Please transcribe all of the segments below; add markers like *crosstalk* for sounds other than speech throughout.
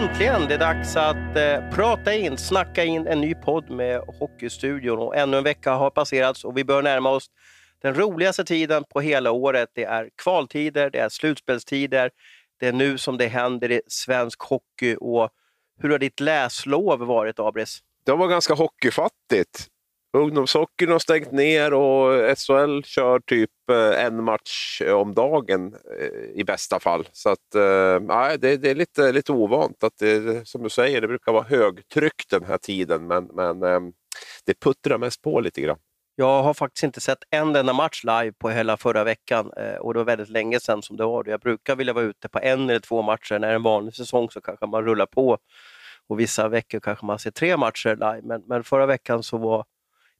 Äntligen! Det är dags att eh, prata in, snacka in en ny podd med Hockeystudion. Och ännu en vecka har passerats och vi bör närma oss den roligaste tiden på hela året. Det är kvaltider, det är slutspelstider. Det är nu som det händer i svensk hockey. Och hur har ditt läslov varit, Abris? Det var ganska hockeyfattigt. Ungdomshockeyn har stängt ner och SHL kör typ eh, en match om dagen eh, i bästa fall. Så att, äh, det, det, är lite, lite ovant. Att det, som du säger, det brukar vara högtryck den här tiden, men, men ehm, det puttrar mest på lite grann. Jag har faktiskt inte sett en enda match live på hela förra veckan och det var väldigt länge sedan som det var. Jag brukar vilja vara ute på en eller två matcher. När det är en vanlig säsong så kanske man rullar på och vissa veckor kanske man ser tre matcher live. Men, men förra veckan så var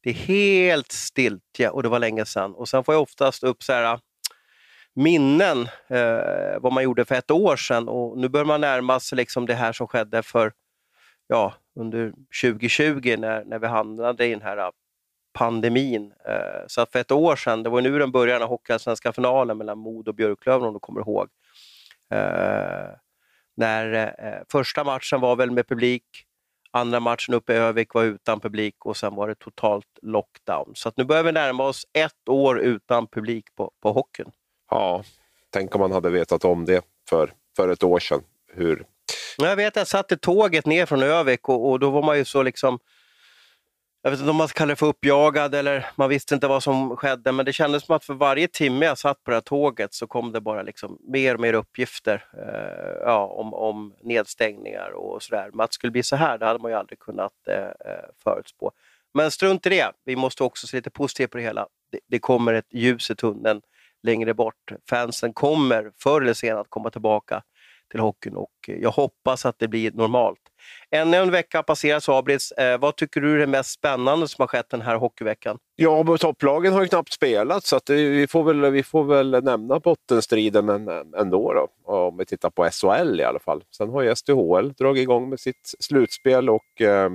det är helt stiltje och det var länge sedan. Och sen får jag oftast upp så här, äh, minnen, eh, vad man gjorde för ett år sedan och nu börjar man närma sig liksom det här som skedde för ja, under 2020 när, när vi hamnade i den här äh, pandemin. Eh, så att för ett år sedan, det var nu den började, Hockeyallsvenska finalen mellan Mod och Björklöven om du kommer ihåg. Eh, när eh, första matchen var väl med publik, Andra matchen uppe i Övik var utan publik och sen var det totalt lockdown. Så nu börjar vi närma oss ett år utan publik på, på hockeyn. Ja, tänk om man hade vetat om det för, för ett år sedan. Hur... Jag vet, jag satt i tåget ner från Övik och, och då var man ju så liksom jag vet inte om man ska kalla det för uppjagad eller man visste inte vad som skedde, men det kändes som att för varje timme jag satt på det här tåget så kom det bara liksom mer och mer uppgifter eh, ja, om, om nedstängningar och sådär. Men att det skulle bli så här, det hade man ju aldrig kunnat eh, eh, förutspå. Men strunt i det, vi måste också se lite positivt på det hela. Det, det kommer ett ljus i tunneln längre bort. Fansen kommer förr eller senare att komma tillbaka till hockeyn och eh, jag hoppas att det blir normalt. Ännu en vecka har passerat Sabris. Eh, vad tycker du är det mest spännande som har skett den här hockeyveckan? Ja, topplagen har ju knappt spelat så att vi, får väl, vi får väl nämna bottenstriden ändå då, om vi tittar på SHL i alla fall. Sen har ju SDHL dragit igång med sitt slutspel och eh,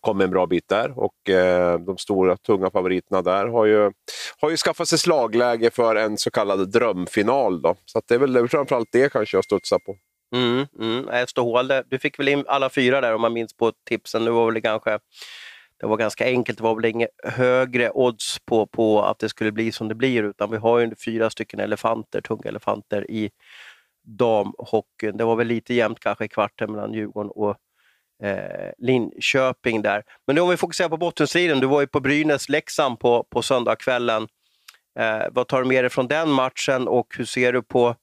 kom en bra bit där. Och eh, de stora tunga favoriterna där har ju, har ju skaffat sig slagläge för en så kallad drömfinal. Då. Så det är väl framförallt det kanske jag studsar på. Mm, mm. Ståhål, du fick väl in alla fyra där om man minns på tipsen. Det var väl kanske det var ganska enkelt, det var väl inget högre odds på, på att det skulle bli som det blir utan vi har ju fyra stycken elefanter, tunga elefanter i damhockeyn. Det var väl lite jämnt kanske i kvarten mellan Djurgården och eh, Linköping där. Men nu om vi fokuserar på bottenstriden, du var ju på Brynäs-Leksand på, på söndagskvällen. Eh, vad tar du med dig från den matchen och hur ser du på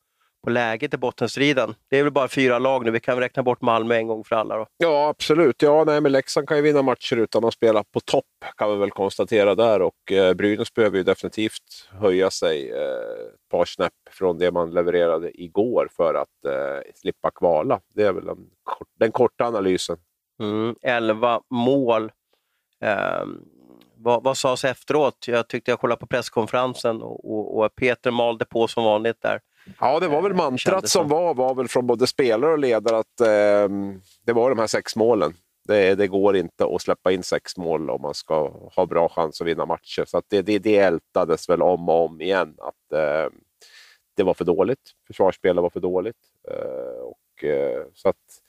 på läget i bottenstriden. Det är väl bara fyra lag nu, vi kan räkna bort Malmö en gång för alla. Då. Ja, absolut. Ja, nej, men Leksand kan ju vinna matcher utan att spela på topp, kan vi väl konstatera där. Och eh, Brynäs behöver ju definitivt höja sig eh, ett par snäpp från det man levererade igår för att eh, slippa kvala. Det är väl den, den korta analysen. Mm, 11 mål. Um, vad, vad sades efteråt? Jag tyckte jag kollade på presskonferensen och, och, och Peter malde på som vanligt där. Ja, det var väl mantrat som var, var väl från både spelare och ledare att eh, det var de här sex målen. Det, det, går inte att släppa in sex mål om man ska ha bra chans att vinna matcher. Så det, det, det ältades väl om och om igen att eh, det var för dåligt. Försvarsspelet var för dåligt. Eh, och, eh, så att,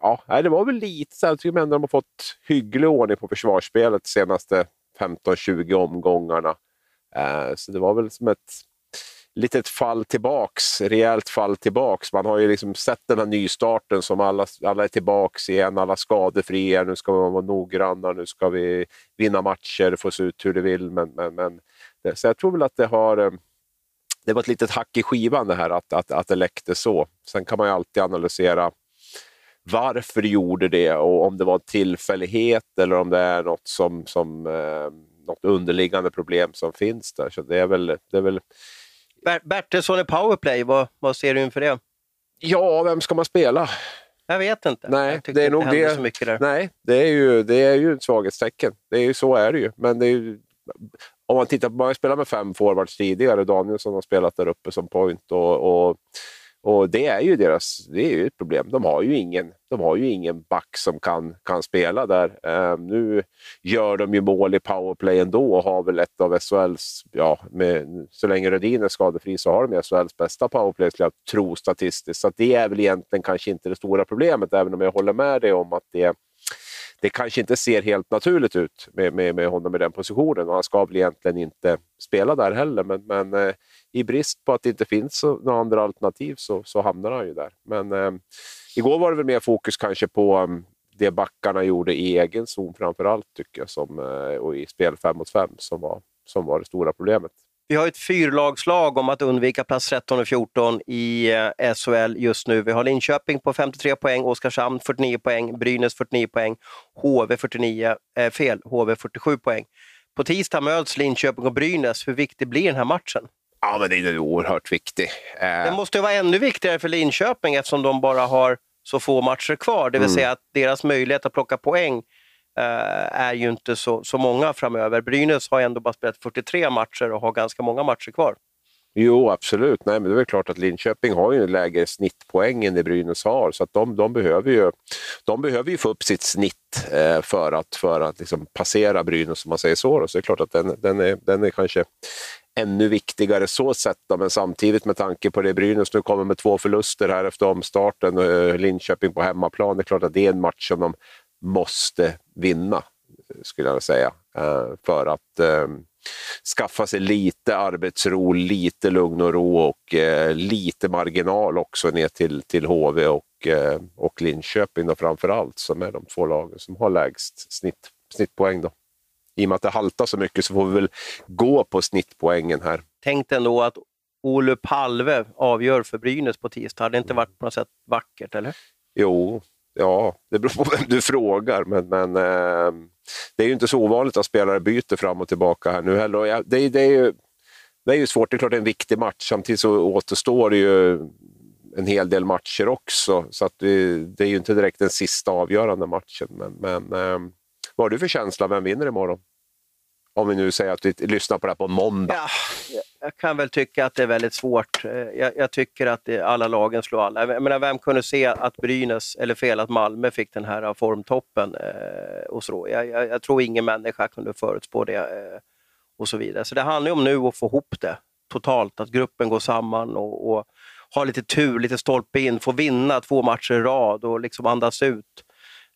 ja, det var väl lite så här, jag tycker ändå de har fått hygglig ordning på försvarsspelet de senaste 15-20 omgångarna. Eh, så det var väl som ett litet fall tillbaks, rejält fall tillbaks. Man har ju liksom sett den här nystarten som alla, alla är tillbaks igen, alla skadefria, nu ska man vara noggranna, nu ska vi vinna matcher, få se ut hur det vill. Men, men, men, så jag tror väl att det har eh, det var ett litet hack i skivan det här att, att, att det läckte så. Sen kan man ju alltid analysera varför det gjorde det och om det var en tillfällighet eller om det är något som, som eh, något underliggande problem som finns där. Så det är väl, det är väl Bertilsson i powerplay, vad, vad ser du inför det? Ja, vem ska man spela? Jag vet inte. Nej, det är nog det. Så mycket där. Nej, det är ju, det är ju ett svaghetstecken. Det är ju, så är det ju. Men det är ju, om man tittar på, man har spelat med fem forwards tidigare. Danielsson har spelat där uppe som point och, och, och det är ju deras det är ju ett problem. De har ju ingen, de har ju ingen back som kan, kan spela där. Uh, nu gör de ju mål i powerplay ändå och har väl ett av SHLs, ja, med, så länge Rödin är skadefri så har de SHLs bästa powerplay, skulle jag tro statistiskt. Så det är väl egentligen kanske inte det stora problemet, även om jag håller med dig om att det det kanske inte ser helt naturligt ut med, med, med honom i den positionen och han ska väl egentligen inte spela där heller. Men, men eh, i brist på att det inte finns några andra alternativ så, så hamnar han ju där. Men eh, igår var det väl mer fokus kanske på um, det backarna gjorde i egen zon framför allt, tycker jag, som, eh, och i spel 5 mot 5 som var, som var det stora problemet. Vi har ett fyrlagslag om att undvika plats 13 och 14 i eh, SHL just nu. Vi har Linköping på 53 poäng, Oskarshamn 49 poäng, Brynäs 49 poäng, HV 49, eh, fel, HV 47 poäng. På tisdag möts Linköping och Brynäs. Hur viktig blir den här matchen? Ja, men den är oerhört viktig. Eh... Den måste vara ännu viktigare för Linköping eftersom de bara har så få matcher kvar. Det vill mm. säga att deras möjlighet att plocka poäng Eh, är ju inte så, så många framöver. Brynäs har ändå bara spelat 43 matcher och har ganska många matcher kvar. Jo, absolut. Nej, men det är klart att Linköping har ju en lägre snittpoäng än det Brynäs har, så att de, de, behöver ju, de behöver ju få upp sitt snitt eh, för att, för att liksom passera Brynäs, om man säger så. Då. Så det är klart att den, den, är, den är kanske ännu viktigare så sett, då, men samtidigt med tanke på det Brynäs nu kommer med två förluster här efter omstarten, och Linköping på hemmaplan, det är klart att det är en match som de måste vinna, skulle jag säga, eh, för att eh, skaffa sig lite arbetsro, lite lugn och ro och eh, lite marginal också ner till, till HV och, och Linköping då framför allt, som är de två lagen som har lägst snitt, snittpoäng. Då. I och med att det haltar så mycket så får vi väl gå på snittpoängen här. Tänk ändå att Olof Palve avgör för Brynäs på tisdag. Hade det inte varit på något sätt vackert, eller? Jo, ja, det beror på *laughs* vem du frågar, men, men eh, det är ju inte så ovanligt att spelare byter fram och tillbaka här nu heller. Ja, det, det, är ju, det är ju svårt, det är klart det är en viktig match. Samtidigt så återstår det ju en hel del matcher också, så att det, det är ju inte direkt den sista avgörande matchen. Men, men eh, vad har du för känsla? Vem vinner imorgon? Om vi nu säger att vi lyssnar på det här på måndag. Ja, jag kan väl tycka att det är väldigt svårt. Eh, jag, jag tycker att det, alla lagen slår alla. Jag menar, vem kunde se att Brynäs, eller fel, att Malmö fick den här eh, formtoppen? Eh, och så. Jag, jag, jag, tror ingen människa kunde förutspå det. Eh, och så vidare. Så det handlar ju om nu att få ihop det totalt, att gruppen går samman och, och har lite tur, lite stolpe in, få vinna två matcher i rad och liksom andas ut.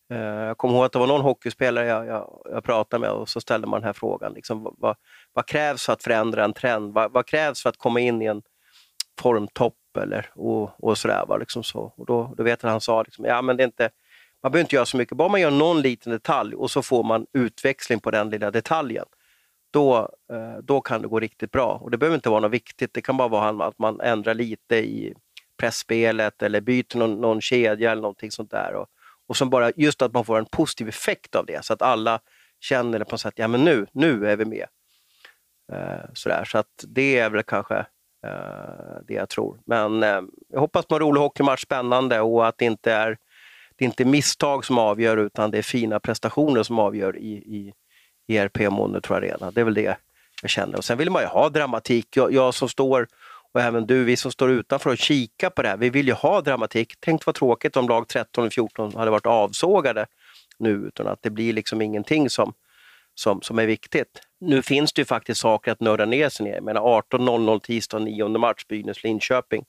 Eh, jag kommer ihåg att det var någon hockeyspelare jag, jag, jag pratade med och så ställde man den här frågan. Liksom, vad, vad, krävs för att förändra en trend? Vad, vad, krävs för att komma in i en formtopp? Eller, och, och sådär, va? Liksom så. Och då, då vet jag att han sa liksom, ja, men det är inte, man behöver inte göra så mycket, bara man gör någon liten detalj och så får man utväxling på den lilla detaljen. Då, eh, då kan det gå riktigt bra. Och Det behöver inte vara något viktigt, det kan bara vara att man ändrar lite i pressspelet eller byter någon, någon kedja eller någonting sånt där. Och, och som bara, just att man får en positiv effekt av det, så att alla känner på något sätt, ja men nu, nu är vi med. Eh, sådär. Så att det är väl kanske eh, det jag tror. Men eh, jag hoppas på en rolig hockeymatch, spännande och att det inte är det är inte misstag som avgör utan det är fina prestationer som avgör i, i, i RP Monitor Arena. Det är väl det jag känner. Och sen vill man ju ha dramatik. Jag, jag som står och även du, vi som står utanför och kikar på det här, vi vill ju ha dramatik. Tänk vad tråkigt om lag 13 och 14 hade varit avsågade nu, utan att det blir liksom ingenting som, som, som är viktigt. Nu finns det ju faktiskt saker att nörda ner sig ner. Jag menar 18.00 tisdag 9 mars, Brynäs-Linköping.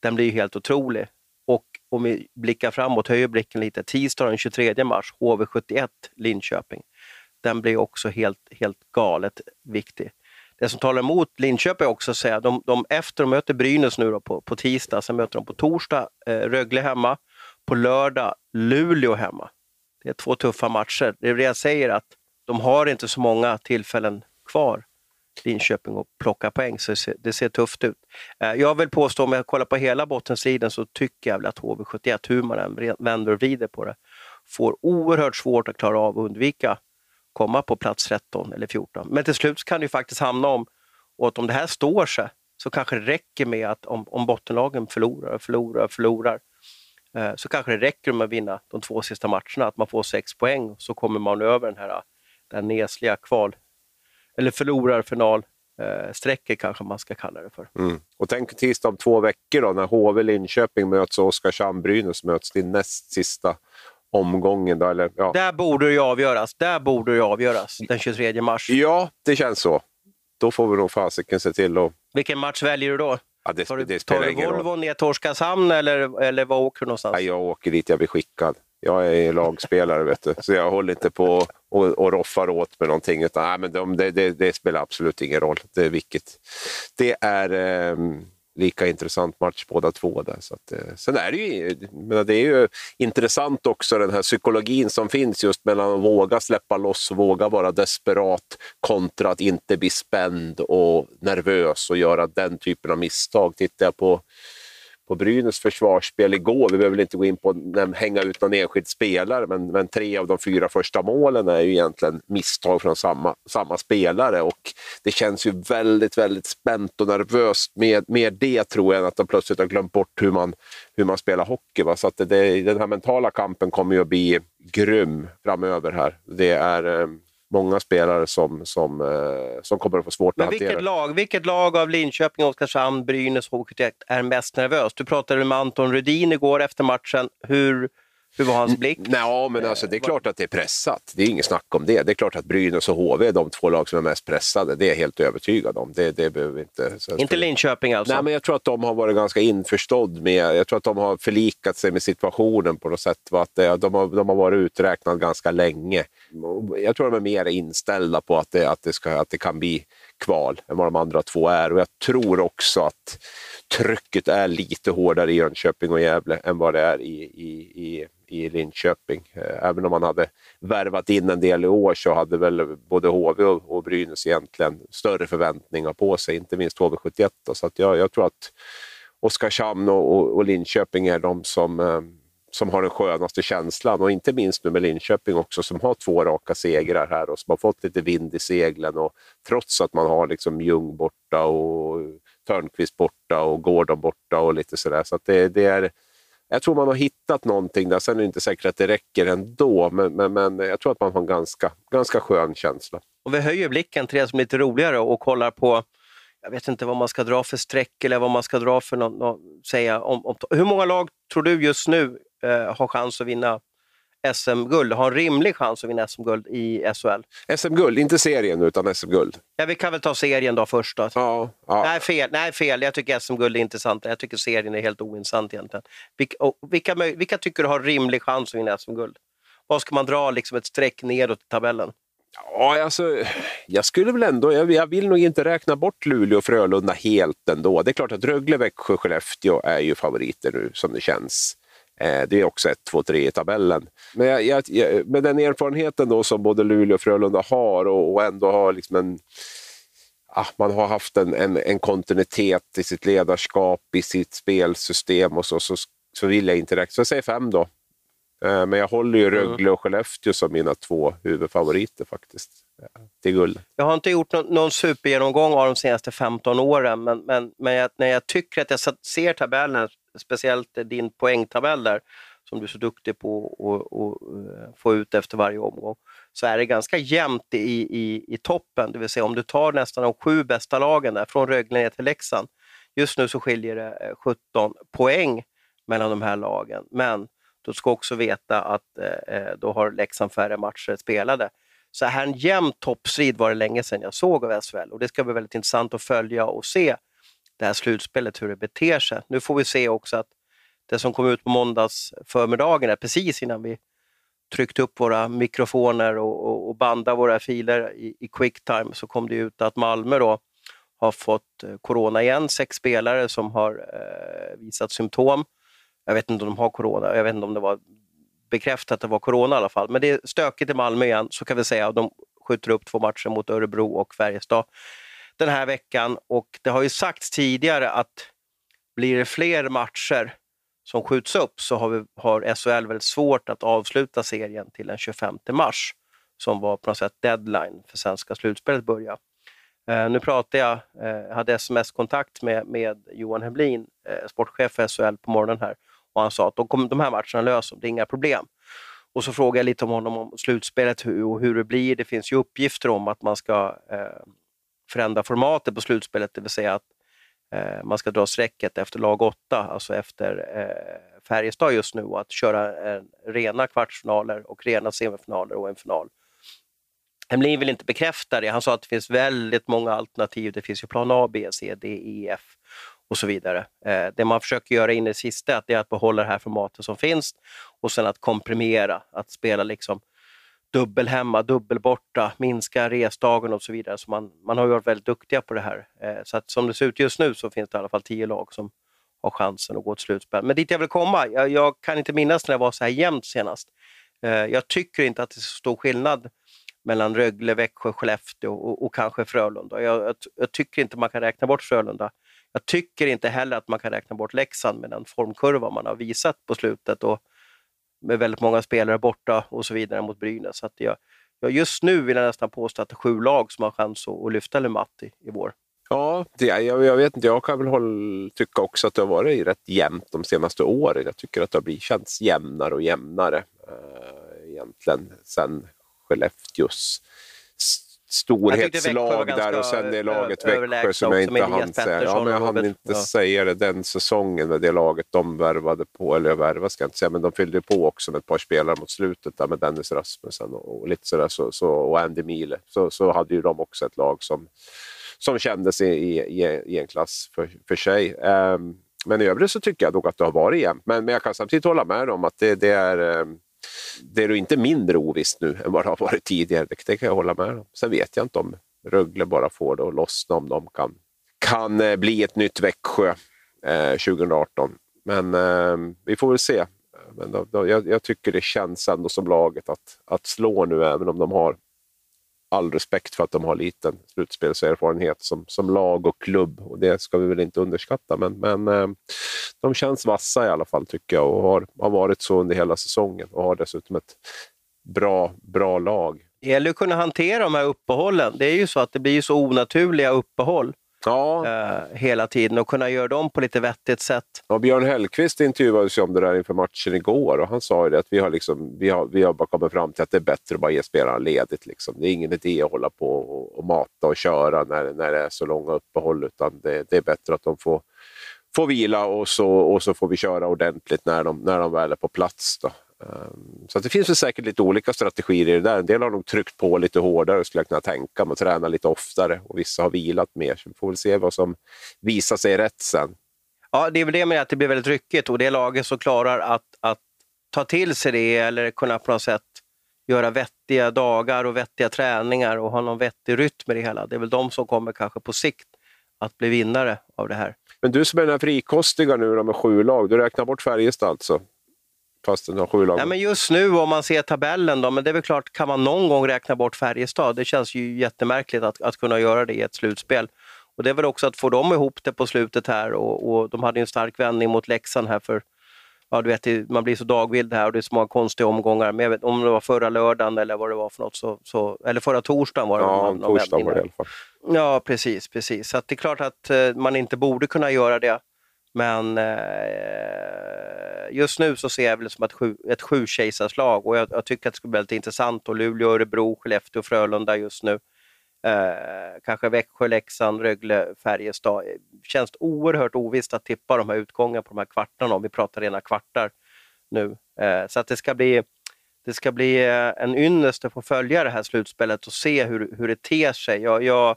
Den blir ju helt otrolig. Och om vi blickar framåt, höjer blicken lite, tisdag den 23 mars, HV71 Linköping. Den blir också helt, helt galet viktig det som talar emot Linköping är också att säga, de, de, efter de möter Brynäs nu på, på tisdag, sen möter de på torsdag eh, Rögle hemma, på lördag Luleå hemma. Det är två tuffa matcher. Det är det jag säger att de har inte så många tillfällen kvar, Linköping, att plocka poäng, så det ser, det ser tufft ut. Eh, jag vill påstå, om jag kollar på hela bottensidan, så tycker jag väl att HV71, hur man än vänder och vrider på det, får oerhört svårt att klara av att undvika komma på plats 13 eller 14. Men till slut kan det ju faktiskt hamna om, och att om det här står sig, så kanske det räcker med att om, om bottenlagen förlorar, förlorar, förlorar, eh, så kanske det räcker med att vinna de två sista matcherna, att man får sex poäng, så kommer man över den här den nesliga kval, eller förlorarfinal eh, sträcker kanske man ska kalla det för. Mm. Och tänk tisdag om två veckor då, när HV Linköping möts och Oskarshamn Brynäs möts. Din näst sista omgången. Då, eller, ja. Där borde det ju avgöras. Där borde det avgöras den 23 mars. Ja, det känns så. Då får vi nog fasiken se till att... Vilken match väljer du då? Ja, det, tar du, det tar du Volvo ner till Oskarshamn eller, eller var åker du någonstans? Ja, jag åker dit jag blir skickad. Jag är lagspelare, vet du. så jag håller inte på och, och roffar åt med någonting. Utan, nej, men de, det, det, det, spelar absolut ingen roll. Det är vilket. Det är eh, lika intressant match båda två. Där, så att, eh, sen är det ju, menar, det är ju intressant också den här psykologin som finns just mellan att våga släppa loss, våga vara desperat kontra att inte bli spänd och nervös och göra den typen av misstag. Tittar jag på på Brynäs försvarsspel igår. Vi behöver inte gå in på att hänga ut någon enskild spelare, men, men tre av de fyra första målen är ju egentligen misstag från samma, samma spelare. Och det känns ju väldigt, väldigt spänt och nervöst med, med det, tror jag, än att de plötsligt har glömt bort hur man, hur man spelar hockey. Va? Så att det, den här mentala kampen kommer ju att bli grym framöver här. Det är... Eh, Många spelare som, som, eh, som kommer att få svårt Men att vilket hantera. Lag, vilket lag av Linköping, Oskarshamn, Brynäs och HK är mest nervöst? Du pratade med Anton Rudin igår efter matchen. Hur, hur var hans blick? Nej, men alltså, det är klart att det är pressat. Det är inget snack om det. Det är klart att Brynäs och HV är de två lag som är mest pressade. Det är jag helt övertygad om. Det, det behöver inte... Inte Linköping alltså? Nej, men jag tror att de har varit ganska införstådd med... Jag tror att de har förlikat sig med situationen på något sätt. Att de, har, de har varit uträknade ganska länge. Jag tror de är mer inställda på att det, att det, ska, att det kan bli kval än vad de andra två är. Och jag tror också att trycket är lite hårdare i Jönköping och Gävle än vad det är i, i, i, i Linköping. Eh, även om man hade värvat in en del i år så hade väl både HV och, och Brynäs egentligen större förväntningar på sig, inte minst HV71. Då. Så att jag, jag tror att Oskarshamn och, och, och Linköping är de som eh, som har den skönaste känslan och inte minst nu med Linköping också som har två raka segrar här och som har fått lite vind i seglen och trots att man har liksom Ljung borta och Törnqvist borta och Gordon borta och lite sådär. Så det, det, är, jag tror man har hittat någonting där. Sen är det inte säkert att det räcker ändå, men, men, men jag tror att man har en ganska, ganska skön känsla. Och vi höjer blicken till det som är lite roligare och kollar på jag vet inte vad man ska dra för streck eller vad man ska dra för något, något säga om, om, Hur många lag tror du just nu eh, har chans att vinna SM-guld, har en rimlig chans att vinna SM-guld i SHL. SM-guld, inte serien utan SM-guld. Ja, vi kan väl ta serien då först. Då. Ja, ja. Nej, fel. Nej, fel. Jag tycker SM-guld är intressant. Jag tycker serien är helt ointressant egentligen. Vilka, vilka, vilka tycker du har rimlig chans att vinna SM-guld? Vad ska man dra liksom ett streck nedåt i tabellen? Ja, alltså, jag skulle väl ändå, jag, jag, vill nog inte räkna bort Luleå och Frölunda helt ändå. Det är klart att Rögle, Växjö, Skellefteå är ju favoriter nu som det känns. Eh, det är också 1, 2, 3 i tabellen. Men jag, jag, med den erfarenheten då som både Luleå och Frölunda har och, och ändå har liksom en ah, man har haft en, en, en, kontinuitet i sitt ledarskap, i sitt spelsystem och så, så, så vill jag inte räkna. Så jag säger fem då. Eh, men jag håller ju mm. Rögle och Skellefteå som mina två huvudfavoriter faktiskt eh, till guld. Jag har inte gjort någon, någon supergenomgång av de senaste 15 åren, men, men, men jag, när jag tycker att jag ser tabellen speciellt din poängtabell där, som du är så duktig på att eh, få ut efter varje omgång, så är det ganska jämnt i, i, i toppen. Det vill säga om du tar nästan de sju bästa lagen där, från Rögle ner till Leksand. Just nu så skiljer det eh, 17 poäng mellan de här lagen, men du ska också veta att eh, eh, då har Leksand färre matcher spelade. Så här en jämn toppstrid var det länge sedan jag såg av SHL och det ska bli väldigt intressant att följa och se det här slutspelet, hur det beter sig. Nu får vi se också att det som kom ut på måndags förmiddagen, precis innan vi tryckte upp våra mikrofoner och, och, och bandade våra filer i, i Quicktime, så kom det ut att Malmö då har fått eh, corona igen. Sex spelare som har eh, visat symptom. Jag vet inte om de har corona, jag vet inte om det var bekräftat att det var corona i alla fall. Men det är stökigt i Malmö igen, så kan vi säga. De skjuter upp två matcher mot Örebro och Färjestad den här veckan och det har ju sagts tidigare att blir det fler matcher som skjuts upp så har, vi, har SHL väldigt svårt att avsluta serien till den 25 mars som var på något sätt deadline för svenska slutspelet börja. Eh, nu pratade jag, eh, hade sms-kontakt med, med Johan Hemlin, eh, sportchef för SHL på morgonen här och han sa att de, kommer, de här matcherna löser det är inga problem. Och så frågade jag lite om honom om slutspelet hur, och hur det blir. Det finns ju uppgifter om att man ska eh, förändra formatet på slutspelet, det vill säga att eh, man ska dra strecket efter lag 8, alltså efter eh, Färjestad just nu, och att köra eh, rena kvartsfinaler och rena semifinaler och en final. Hemlin vill inte bekräfta det. Han sa att det finns väldigt många alternativ. Det finns ju plan A, B, C, D, E, F och så vidare. Eh, det man försöker göra in i det sista är att behålla det här formatet som finns och sen att komprimera, att spela liksom dubbel hemma, dubbel borta, minska resdagen och så vidare. Så man, man har ju varit väldigt duktiga på det här. Eh, så att som det ser ut just nu så finns det i alla fall tio lag som har chansen att gå till slutspel. Men dit jag vill komma, jag, jag kan inte minnas när det var så här jämnt senast. Eh, jag tycker inte att det är så stor skillnad mellan Rögle, Växjö, Skellefteå och, och kanske Frölunda. Jag, jag, jag, tycker inte man kan räkna bort Frölunda. Jag tycker inte heller att man kan räkna bort Leksand med den formkurva man har visat på slutet och med väldigt många spelare borta och så vidare mot Brynäs. Så att jag, jag just nu vill jag nästan påstå att det är sju lag som har chans att, att lyfta Lumatti i vår. Ja, det, jag, jag, vet inte. Jag kan väl hålla, tycka också att det har varit rätt jämnt de senaste åren. Jag tycker att det har blivit, känts jämnare och jämnare eh, egentligen sen Skellefteås storhetslag där och sen det laget Växjö som jag inte hann säga. Ja, men jag hann inte ja. säga det den säsongen med det laget de värvade på, eller värvade ska jag inte säga, men de fyllde på också med ett par spelare mot slutet där med Dennis Rasmussen och, och lite sådär så, så, och Andy Miele. Så, så hade ju de också ett lag som, som kändes i, i, i en klass för, för sig. Um, men i övrigt så tycker jag nog att det har varit jämnt. Men, men jag kan samtidigt hålla med om att det, det är um, det är inte mindre ovisst nu än vad det har varit tidigare. Det, kan jag hålla med om. Sen vet jag inte om Rögle bara får det att lossna, om de kan, kan eh, bli ett nytt Växjö eh, 2018. Men eh, vi får väl se. Men då, då, jag, jag, tycker det känns ändå som laget att, att slå nu, även om de har all respekt för att de har liten slutspelserfarenhet som, som lag och klubb. Och Det ska vi väl inte underskatta, men, men eh, de känns vassa i alla fall tycker jag och har, har varit så under hela säsongen och har dessutom ett bra, bra lag. Det gäller att kunna hantera de här uppehållen. Det är ju så att det blir så onaturliga uppehåll ja. eh, hela tiden och kunna göra dem på lite vettigt sätt. Ja, Björn Hellkvist intervjuades ju om det där inför matchen igår och han sa ju det att vi har, liksom, vi har, vi har bara kommit fram till att det är bättre att bara ge spelarna ledigt. Liksom. Det är ingen idé att hålla på och, och mata och köra när, när det är så långa uppehåll utan det, det är bättre att de får får vila och så, och så får vi köra ordentligt när de, när de väl är på plats. Då. Ehm, så det finns säkert lite olika strategier i det där. En del har nog tryckt på lite hårdare skulle jag kunna tänka mig, och träna lite oftare och vissa har vilat mer. Så vi får väl se vad som visar sig rätt sen. Ja, det är väl det med att det blir väldigt ryckigt och det laget som klarar att, att ta till sig det eller kunna på något sätt göra vettiga dagar och vettiga träningar och ha någon vettig rytm i det hela. Det är väl de som kommer kanske på sikt att bli vinnare av det här. Men du som är den här frikostiga nu då med sju lag, du räknar bort Färjestad alltså? Fast den har sju lag. Ja, men just nu om man ser tabellen, då, men det är väl klart, kan man någon gång räkna bort Färjestad? Det känns ju jättemärkligt att, att kunna göra det i ett slutspel. Och Det är väl också att få dem ihop det på slutet här och, och de hade en stark vändning mot Leksand här för ja, du vet, man blir så dagvild här och det är så många konstiga omgångar. Men jag vet, om det var förra lördagen eller vad det var för något, så, så, eller förra torsdagen var det. Ja, någon, torsdagen var det i alla fall. Ja, precis. precis. Så det är klart att eh, man inte borde kunna göra det. Men eh, just nu så ser jag det som ett, sju, ett sju och jag, jag, tycker att det skulle bli väldigt intressant. Och Luleå, Örebro, Skellefteå Frölunda just nu. Eh, kanske Växjö, Leksand, Rögle, Färjestad. Det känns oerhört ovisst att tippa de här utgångarna på de här kvartarna om vi pratar rena kvartar nu. Eh, så att det ska bli det ska bli eh, en ynnest att få följa det här slutspelet och se hur, hur det ter sig. Jag, jag,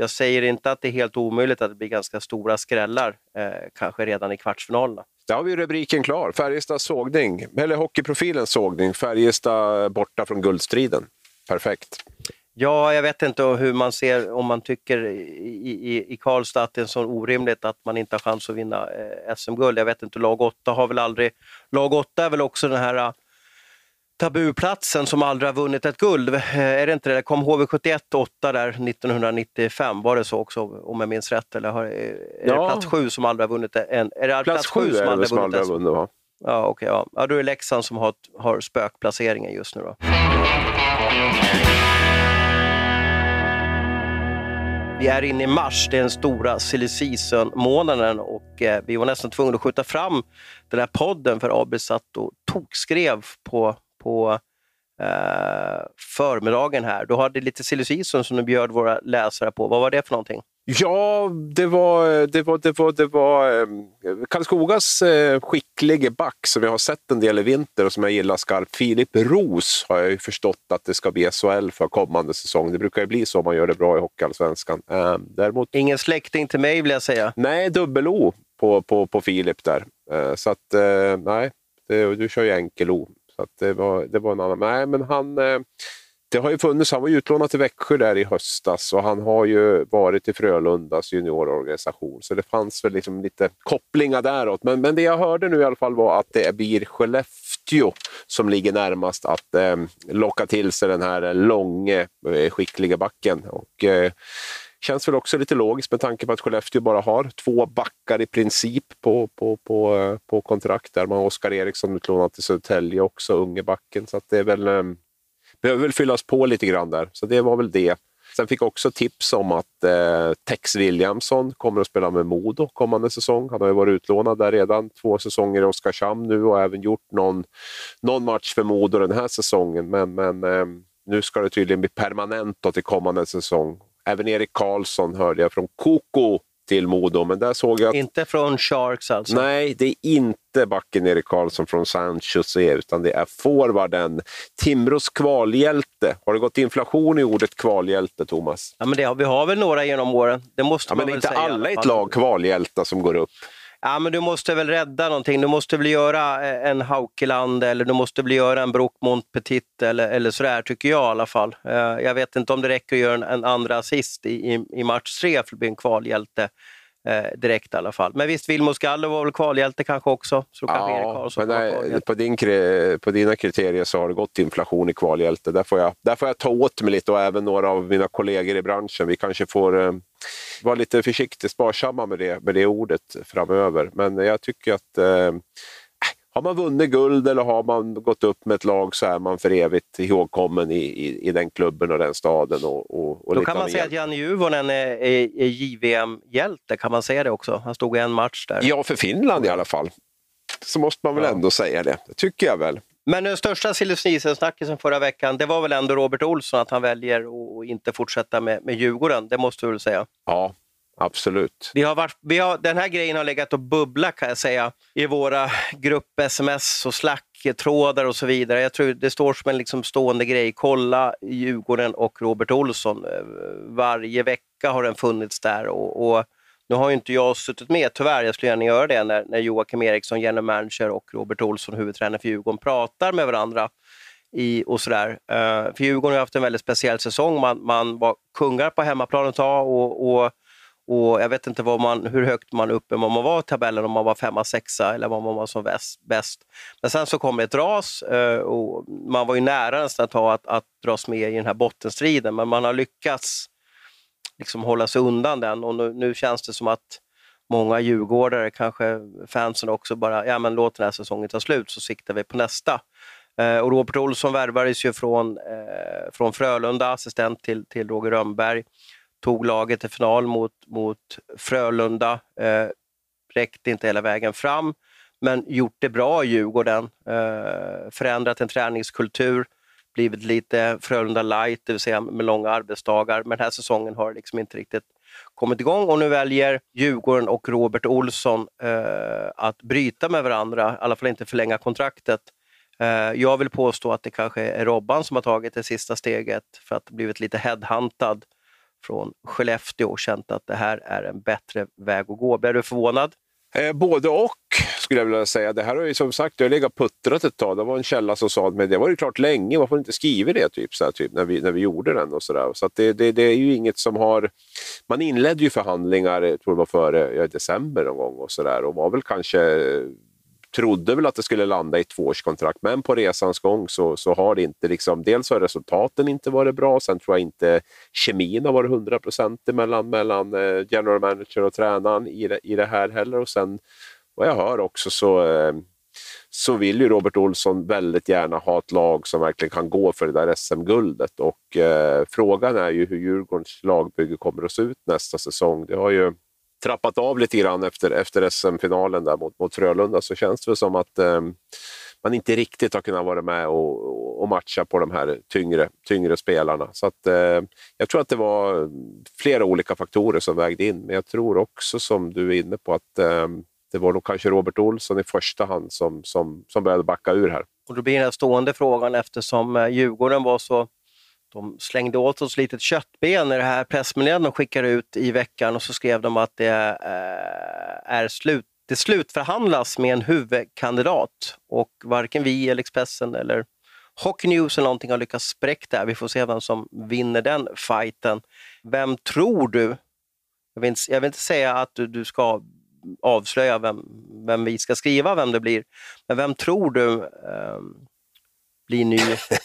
jag säger inte att det är helt omöjligt att det blir ganska stora skrällar, eh, kanske redan i kvartsfinalerna. Där har vi rubriken klar. Färjestad sågning, eller Hockeyprofilens sågning. Färjestad borta från guldstriden. Perfekt. Ja, jag vet inte hur man ser, om man tycker i, i, i Karlstad att det är så orimligt att man inte har chans att vinna eh, SM-guld. Jag vet inte, lag 8 har väl aldrig... Lag 8 är väl också den här tabuplatsen som aldrig har vunnit ett guld. Eh, är det inte det? Kom HV71 8 där 1995, var det så också om jag minns rätt? Eller har, är ja. det plats 7 som aldrig har vunnit en? Är det plats 7 som aldrig har vunnit, vunnit va? Ja, okej. Okay, ja. ja, då är det Leksand som har, har spökplaceringen just nu då. Vi är inne i mars, det är den stora silly season-månaden och eh, vi var nästan tvungna att skjuta fram den här podden för Abel satt och tokskrev på på eh, förmiddagen här. Du hade lite silly som du bjöd våra läsare på. Vad var det för någonting? Ja, det var, det var, det var, det var eh, Karlskogas eh, skicklige back som jag har sett en del i vinter och som jag gillar skarpt. Filip Ros har jag ju förstått att det ska bli SHL för kommande säsong. Det brukar ju bli så om man gör det bra i Hockeyallsvenskan. Eh, däremot... Ingen släkting till mig vill jag säga. Nej, dubbel-O på, på, på Filip där. Eh, så att, nej, du kör ju enkel-O. Så att det, var, det var en annan. Nej, men han eh, det har ju funnits, han var utlånad till Växjö där i höstas och han har ju varit i Frölundas juniororganisation. Så det fanns väl liksom lite kopplingar däråt. Men, men det jag hörde nu i alla fall var att det blir Skellefteå som ligger närmast att eh, locka till sig den här långe, eh, skickliga backen. Och, eh, känns väl också lite logiskt med tanke på att Skellefteå bara har två backar i princip på, på, på, eh, på kontrakt. Där man har Oskar Eriksson utlånad till Södertälje också, unge backen. Så det är väl eh, behöver väl fyllas på lite grann där. Så det var väl det. Sen fick jag också tips om att eh, Tex Williamson kommer att spela med Modo kommande säsong. Han har ju varit utlånad där redan två säsonger i Oskarshamn nu och även gjort någon, någon match för Modo den här säsongen. Men, men eh, nu ska det tydligen bli permanent till kommande säsong. Även Erik Karlsson hörde jag från Koko till Modo. Men där såg jag att... Inte från Sharks alltså? Nej, det är inte backen Erik Karlsson från San Jose, utan det är forwarden. Timros kvalhjälte. Har det gått inflation i ordet kvalhjälte, Thomas? Ja, men det har, vi har väl några genom åren. Det måste ja, man men väl inte säga, alla i ett lag kvalhjältar som går upp. Ja, men du måste väl rädda någonting. Du måste väl göra eh, en Haukeland eller du måste väl göra en Brock Montpetit eller, eller sådär, tycker jag i alla fall. Eh, jag vet inte om det räcker att göra en, en andra assist i, i, i match tre för att bli en kvalhjälte eh, direkt i alla fall. Men visst, Vilmo Skallo var väl kvalhjälte kanske också? Så kanske ja, Erik men nej, på, din, på dina kriterier så har det gått inflation i kvalhjälte. Där får, jag, där får jag ta åt mig lite och även några av mina kollegor i branschen. Vi kanske får vara lite försiktigt sparsamma med det, med det ordet framöver. Men jag tycker att eh, har man vunnit guld eller har man gått upp med ett lag så är man för evigt ihågkommen i, i, i den klubben och den staden. Och, och, och Då kan man säga att Janne Juvonen är, är, är JVM-hjälte, kan man säga det också? Han stod i en match där. Ja, för Finland i alla fall. Så måste man väl ja. ändå säga det, det tycker jag väl. Men den största silly förra veckan, det var väl ändå Robert Olsson, att han väljer att inte fortsätta med, med Djurgården, det måste du väl säga? Ja, Absolut. Vi har varit, vi har, den här grejen har legat och bubblat kan jag säga i våra grupp-sms och Slack-trådar och så vidare. Jag tror det står som en liksom stående grej. Kolla Djurgården och Robert Olsson. Eh, varje vecka har den funnits där och, och nu har ju inte jag suttit med tyvärr, jag skulle gärna göra det när, när Joakim Eriksson, general manager och Robert Olsson, huvudtränare för Djurgården, pratar med varandra. I, och sådär. Uh, för Djurgården har haft en väldigt speciell säsong. Man, man var kungar på hemmaplan ett tag och, och och jag vet inte vad man, hur högt man uppe man var i tabellen, om man var femma, sexa eller vad man var som bäst. Men sen så kom ett ras eh, och man var ju nära nästan att, att, att dras med i den här bottenstriden, men man har lyckats liksom hålla sig undan den och nu, nu känns det som att många djurgårdare, kanske fansen också, bara ja men låt den här säsongen ta slut så siktar vi på nästa. Eh, och Robert Olsson värvades ju från, eh, från Frölunda, assistent till, till Roger Rönnberg tog laget till final mot, mot Frölunda. Eh, räckte inte hela vägen fram, men gjort det bra i Djurgården. Eh, förändrat en träningskultur, blivit lite Frölunda light, det vill säga med långa arbetsdagar. Men den här säsongen har liksom inte riktigt kommit igång och nu väljer Djurgården och Robert Olsson eh, att bryta med varandra, i alla fall inte förlänga kontraktet. Eh, jag vill påstå att det kanske är Robban som har tagit det sista steget för att blivit lite headhuntad från Skellefteå och känt att det här är en bättre väg att gå. Blev du förvånad? Eh, både och skulle jag vilja säga. Det här har ju som sagt, jag har legat puttrat ett tag. Det var en källa som sa att det var ju klart länge, varför inte skrivit det typ, så här, typ, när, vi, när vi gjorde den och sådär. Så, det, det, det, är ju inget som har... Man inledde ju förhandlingar, jag tror det var före ja, december någon gång och sådär och var väl kanske trodde väl att det skulle landa i ett tvåårskontrakt, men på resans gång så, så har det inte... Liksom, dels har resultaten inte varit bra, sen tror jag inte kemin har varit hundraprocentig mellan, mellan general manager och tränaren i det, i det här heller. Och sen vad jag hör också så, eh, så vill ju Robert Olsson väldigt gärna ha ett lag som verkligen kan gå för det där SM-guldet. Och eh, frågan är ju hur Djurgårdens lagbygge kommer att se ut nästa säsong. Det har ju trappat av lite grann efter, efter SM-finalen där mot, mot Frölunda så känns det som att eh, man inte riktigt har kunnat vara med och, och matcha på de här tyngre, tyngre spelarna. Så att, eh, jag tror att det var flera olika faktorer som vägde in, men jag tror också som du är inne på att eh, det var nog kanske Robert Olsson i första hand som, som, som började backa ur här. Och då blir den stående frågan eftersom eh, Djurgården var så de slängde åt oss litet köttben i det här pressmeddelandet de skickade ut i veckan och så skrev de att det eh, är slut, det slutförhandlas med en huvudkandidat och varken vi eller Expressen eller Hockey News eller någonting har lyckats spräcka det. Vi får se vem som vinner den fighten. Vem tror du? Jag vill inte, jag vill inte säga att du, du ska avslöja vem, vem vi ska skriva, vem det blir. Men vem tror du eh, blir ny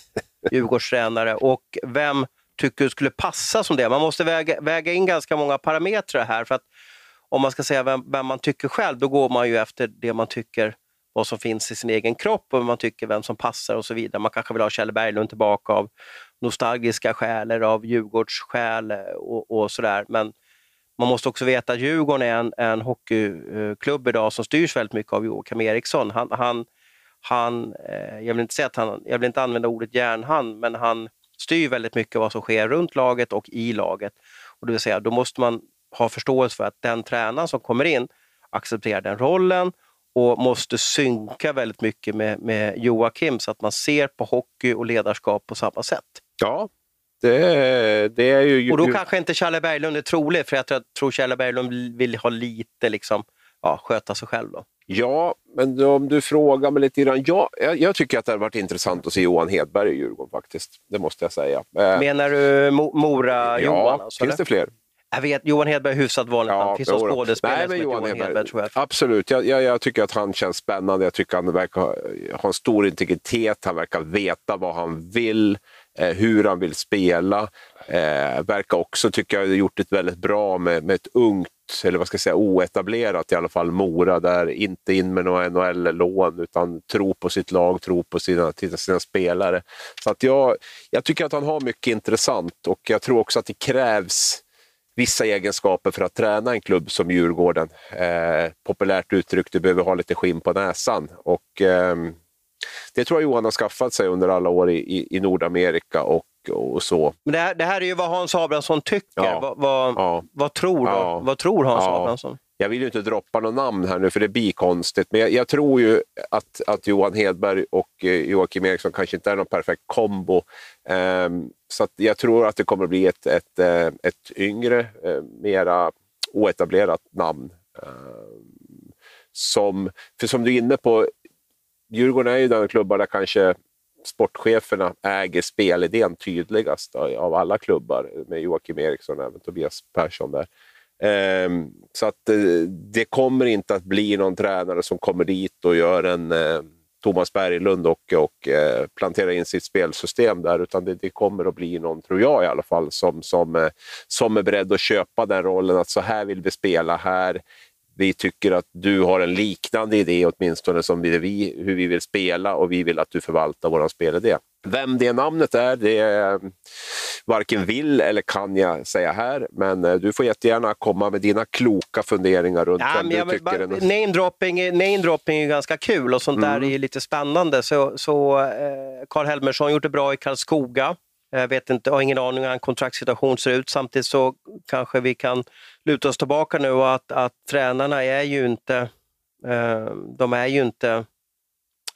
*laughs* Djurgårdstränare och vem tycker du skulle passa som det? Man måste väga, väga in ganska många parametrar här för att om man ska säga vem, vem, man tycker själv, då går man ju efter det man tycker vad som finns i sin egen kropp och man tycker vem som passar och så vidare. Man kanske vill ha Kjell Berglund tillbaka av nostalgiska skäl eller av Djurgårdsskäl och, och sådär. Men man måste också veta att Djurgården är en, en hockeyklubb idag som styrs väldigt mycket av Joakim Eriksson. Han, han, han, eh, jag vill inte säga att han, jag vill inte använda ordet järnhand, men han styr väldigt mycket vad som sker runt laget och i laget. Och det vill säga, då måste man ha förståelse för att den tränaren som kommer in accepterar den rollen och måste synka väldigt mycket med, med Joakim så att man ser på hockey och ledarskap på samma sätt. Ja, det, det är ju... Och då kanske inte Challe Berglund är trolig, för jag tror, tror Challe Berglund vill ha lite, liksom, ja, sköta sig själv. Då. Ja, men om du frågar mig lite grann. Ja, jag, jag tycker att det har varit intressant att se Johan Hedberg i Djurgården faktiskt. Det måste jag säga. Eh, Menar du Mora-Johan? Ja, alltså, finns det fler? Jag vet, Johan Hedberg är hyfsat vanligt ja, Finns det någon skådespelare som Johan, Johan Hedberg, Hedberg, tror jag. Absolut, jag, jag, jag, tycker att han känns spännande. Jag tycker att han verkar ha, en stor integritet. Han verkar veta vad han vill, Eh, hur han vill spela. Eh, verkar också, tycker jag, gjort det väldigt bra med, med ett ungt, eller vad ska jag säga, oetablerat i alla fall, Mora. Där inte in med några NHL-lån utan tro på sitt lag, tro på sina, sina spelare. Så att jag, jag tycker att han har mycket intressant och jag tror också att det krävs vissa egenskaper för att träna en klubb som Djurgården. Eh, populärt uttryckt, du behöver ha lite skinn på näsan. Och, eh, det tror jag Johan har skaffat sig under alla år i, i, i Nordamerika och, och så. Men det här, det här är ju vad Hans Abrahamsson tycker. Ja. Vad, vad, ja. vad, tror, ja. vad tror Hans ja. Abrahamsson? Jag vill ju inte droppa något namn här nu för det blir konstigt, men jag, jag tror ju att, att Johan Hedberg och eh, Joakim Eriksson kanske inte är någon perfekt kombo. Um, så jag tror att det kommer att bli ett, ett, eh, ett yngre, eh, mera oetablerat namn. Um, som, för som du är inne på, Djurgården är ju den klubbar där kanske sportcheferna äger spelidén tydligast av alla klubbar med Joakim Eriksson och även Tobias Persson där. Um, så att uh, det kommer inte att bli någon tränare som kommer dit och gör en uh, Thomas Berglund och, och uh, planterar in sitt spelsystem där, utan det, det, kommer att bli någon, tror jag i alla fall, som, som, som är beredd att köpa den rollen. Att så här vill vi spela här vi tycker att du har en liknande idé åtminstone som vi, hur vi vill spela och vi vill att du förvaltar vår spelidé. Vem det namnet är, det är, varken vill eller kan jag säga här, men eh, du får jättegärna komma med dina kloka funderingar runt ja, vem du tycker bara, är... Namedropping, namedropping är ganska kul och sånt mm. där är lite spännande. Så, så eh, Karl Helmersson gjort det bra i Karlskoga. Jag vet inte, har ingen aning om hur en kontraktssituation ser ut. Samtidigt så kanske vi kan luta oss tillbaka nu och att, att tränarna är ju inte, eh, de är ju inte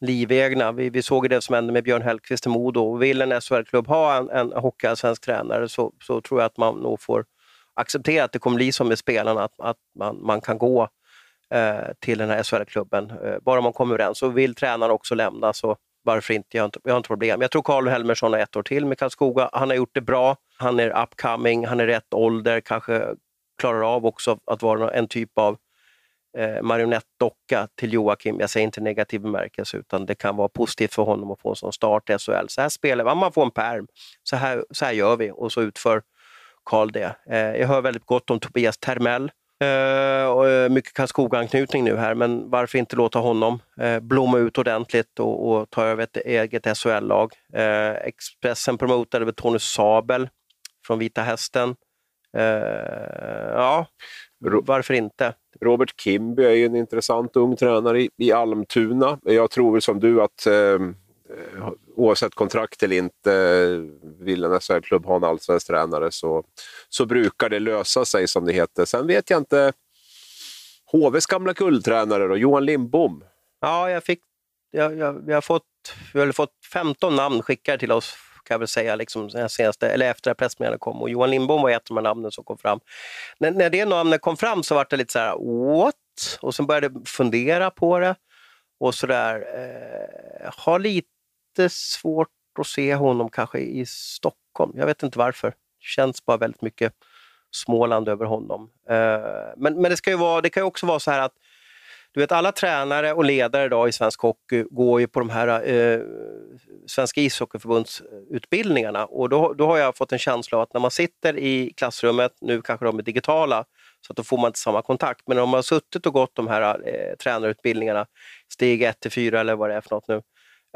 livegna. Vi, vi såg det som hände med Björn Hellkvist i Modo. Vill en SHL-klubb ha en, en hockeyallsvensk tränare så, så tror jag att man nog får acceptera att det kommer bli som med spelarna, att, att man, man kan gå eh, till den här SHL-klubben. Eh, bara man kommer överens. Och vill tränaren också lämna så varför inte? Jag har inte, jag har inte problem. Jag tror Carl Helmersson har ett år till med Karlskoga. Han har gjort det bra. Han är upcoming, han är rätt ålder, kanske klarar av också att vara en typ av eh, marionettdocka till Joakim. Jag säger inte negativ bemärkelse, utan det kan vara positivt för honom att få en sån start i SHL. Så här spelar man, man får en perm. Så här, så här gör vi och så utför Karl det. Eh, jag hör väldigt gott om Tobias Termell och uh, mycket Karlskoga-anknytning nu här, men varför inte låta honom uh, blomma ut ordentligt och, och ta över ett eget SHL-lag. Expressen promotade väl Tony Sabel från Vita Hästen. ja. varför inte? Robert Kimby är ju en intressant ung tränare i, i Almtuna. Jag tror som du att eh, Eh, oavsett kontrakt eller inte, vill en SHL-klubb ha en allsvensk tränare så, så brukar det lösa sig som det heter. Sen vet jag inte, HVs gamla guldtränare då, Johan Lindbom? Ja, jag fick, jag, jag, vi, har fått, vi har fått 15 namn skickade till oss kan jag väl säga, liksom, senaste, eller efter att pressmeddelandet kom. Och Johan Lindbom var ett av de namnen som kom fram. När, när det namnet kom fram så var det lite så här, what? Och sen började jag fundera på det och sådär. Eh, har lite lite svårt att se honom kanske i Stockholm. Jag vet inte varför. Det känns bara väldigt mycket Småland över honom. Eh, men, men det, ska ju vara, det kan ju också vara så här att du vet, alla tränare och ledare idag i svensk hockey går ju på de här eh, Svenska ishockeyförbundsutbildningarna och då, då har jag fått en känsla av att när man sitter i klassrummet, nu kanske de är digitala, så att då får man inte samma kontakt. Men om man har suttit och gått de här eh, tränarutbildningarna, steg 1 till 4 eller vad det är för något nu,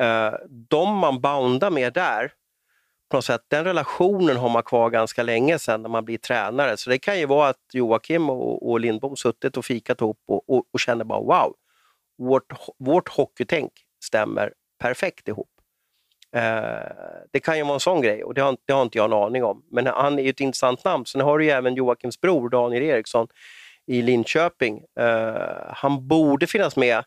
eh, de man boundar med där, på något sätt, den relationen har man kvar ganska länge sedan när man blir tränare. Så det kan ju vara att Joakim och, och Lindbom suttit och fikat ihop och, och, och känner bara wow, vårt, vårt hockeytänk stämmer perfekt ihop. Eh, det kan ju vara en sån grej och det har, det har inte jag en aning om. Men han är ju ett intressant namn. Sen har du ju även Joakims bror Daniel Eriksson i Linköping. Eh, han borde finnas med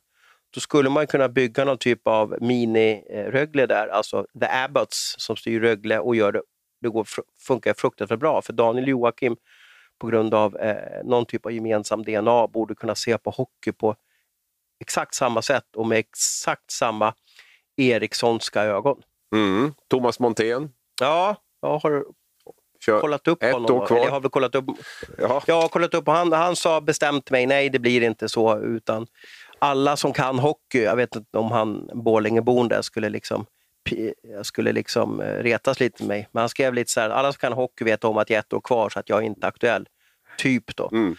då skulle man kunna bygga någon typ av mini-Rögle där, alltså The Abbots som styr Rögle och gör det, det går, funkar fruktansvärt bra. För Daniel Joakim, på grund av eh, någon typ av gemensam DNA, borde kunna se på hockey på exakt samma sätt och med exakt samma Erikssonska ögon. Mm. Thomas Montén? Ja, jag har Kör kollat upp ett honom. År kvar. jag har väl kollat upp, Jaha. jag har kollat upp och han, han sa bestämt mig, nej det blir inte så, utan alla som kan hockey, jag vet inte om han Borlängeboende skulle liksom jag skulle liksom eh, retas lite med mig. Men han skrev lite så här, alla som kan hockey vet om att jag är ett år kvar så att jag är inte aktuell. Typ då. Mm.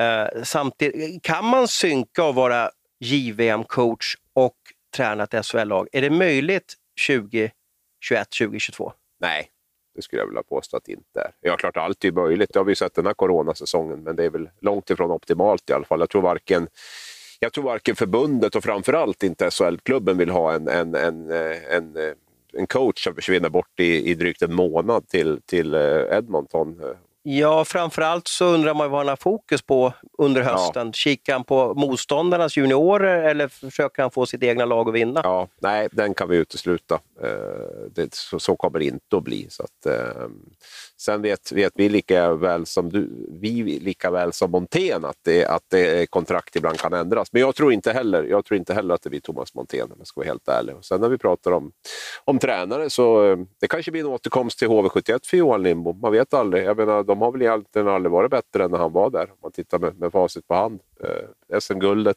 Uh, samtidigt, kan man synka och vara JVM-coach och träna ett SHL-lag? Är det möjligt 2021, 2022? Nej, det skulle jag vilja påstå att det inte är. Ja, klart allt är möjligt. Det har vi sett den här coronasäsongen, men det är väl långt ifrån optimalt i alla fall. Jag tror varken jag tror varken förbundet och framförallt inte SHL-klubben vill ha en, en, en, en, en coach som försvinner bort i, i drygt en månad till, till eh, Edmonton Ja, framförallt så undrar man vad han har fokus på under hösten. Ja. Kikar han på motståndarnas juniorer eller försöker han få sitt egna lag att vinna? Ja, nej, den kan vi utesluta. Eh, det, så, så kommer det inte att bli. Så att, eh, sen vet, vet vi lika väl som du, vi lika väl som Montén att, det, att det, kontrakt ibland kan ändras. Men jag tror inte heller, jag tror inte heller att det blir Thomas Montén om jag ska vara helt ärlig. Och sen när vi pratar om, om tränare så eh, det kanske blir en återkomst till HV71 för Johan Lindbom. Man vet aldrig. Jag menar, de har väl egentligen aldrig varit bättre än när han var där, om man tittar med, med facit på hand. Eh, SM-guldet,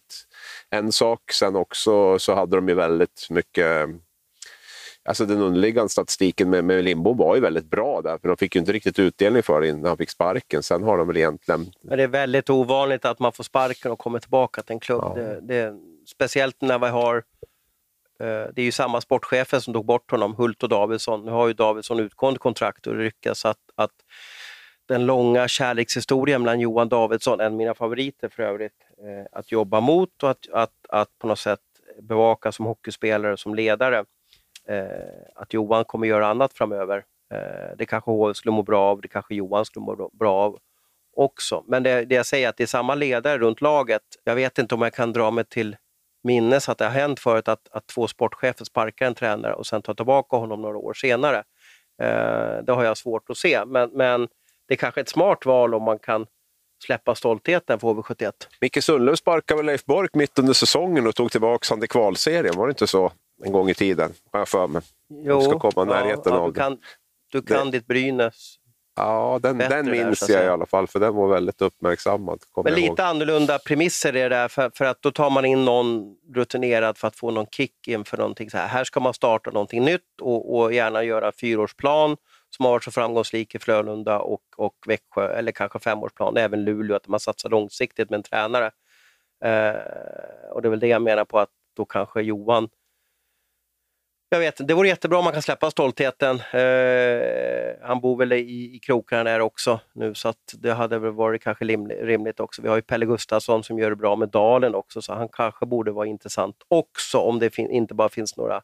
en sak. Sen också så hade de ju väldigt mycket Alltså den underliggande statistiken med, med Lindbom var ju väldigt bra där, för de fick ju inte riktigt utdelning för det innan han fick sparken. Sen har de väl egentligen... Men det är väldigt ovanligt att man får sparken och kommer tillbaka till en klubb. Ja. Det, det, speciellt när vi har eh, det är ju samma sportchefer som tog bort honom, Hult och Davidsson. Nu har ju Davidsson utgående kontrakt och det ryckas att, att den långa kärlekshistorien mellan Johan Davidsson, en av mina favoriter för övrigt, eh, att jobba mot och att, att, att på något sätt bevaka som hockeyspelare och som ledare. Eh, att Johan kommer göra annat framöver. Eh, det kanske HV skulle må bra av, det kanske Johan skulle må bra av också. Men det, det jag säger att det är samma ledare runt laget. Jag vet inte om jag kan dra mig till minnes att det har hänt förut att, att två sportchefer sparkar en tränare och sen tar tillbaka honom några år senare. Eh, det har jag svårt att se, men, men det är kanske ett smart val om man kan släppa stoltheten för HV71. Micke Sundlöv sparkade väl Leif Bork mitt under säsongen och tog tillbaka honom till kvalserien, var det inte så? En gång i tiden, har jag för mig. Jo, ska komma närheten ja, av du kan, du kan det. ditt Brynäs Ja, den, den minns där, jag i alla fall, för den var väldigt uppmärksammad. Men lite ihåg. annorlunda premisser är det där, för, för, att då tar man in någon rutinerad för att få någon kick inför någonting så här. Här ska man starta någonting nytt och, och gärna göra en fyraårsplan som har varit så framgångsrik i Frölunda och, och Växjö, eller kanske femårsplan, även Luleå, att man satsar långsiktigt med en tränare. Eh, och det är väl det jag menar på att då kanske Johan jag vet det vore jättebra om man kan släppa stoltheten. Eh, han bor väl i, i krokarna där också nu så att det hade väl varit kanske rimligt också. Vi har ju Pelle Gustafsson som gör det bra med Dalen också så han kanske borde vara intressant också om det inte bara finns några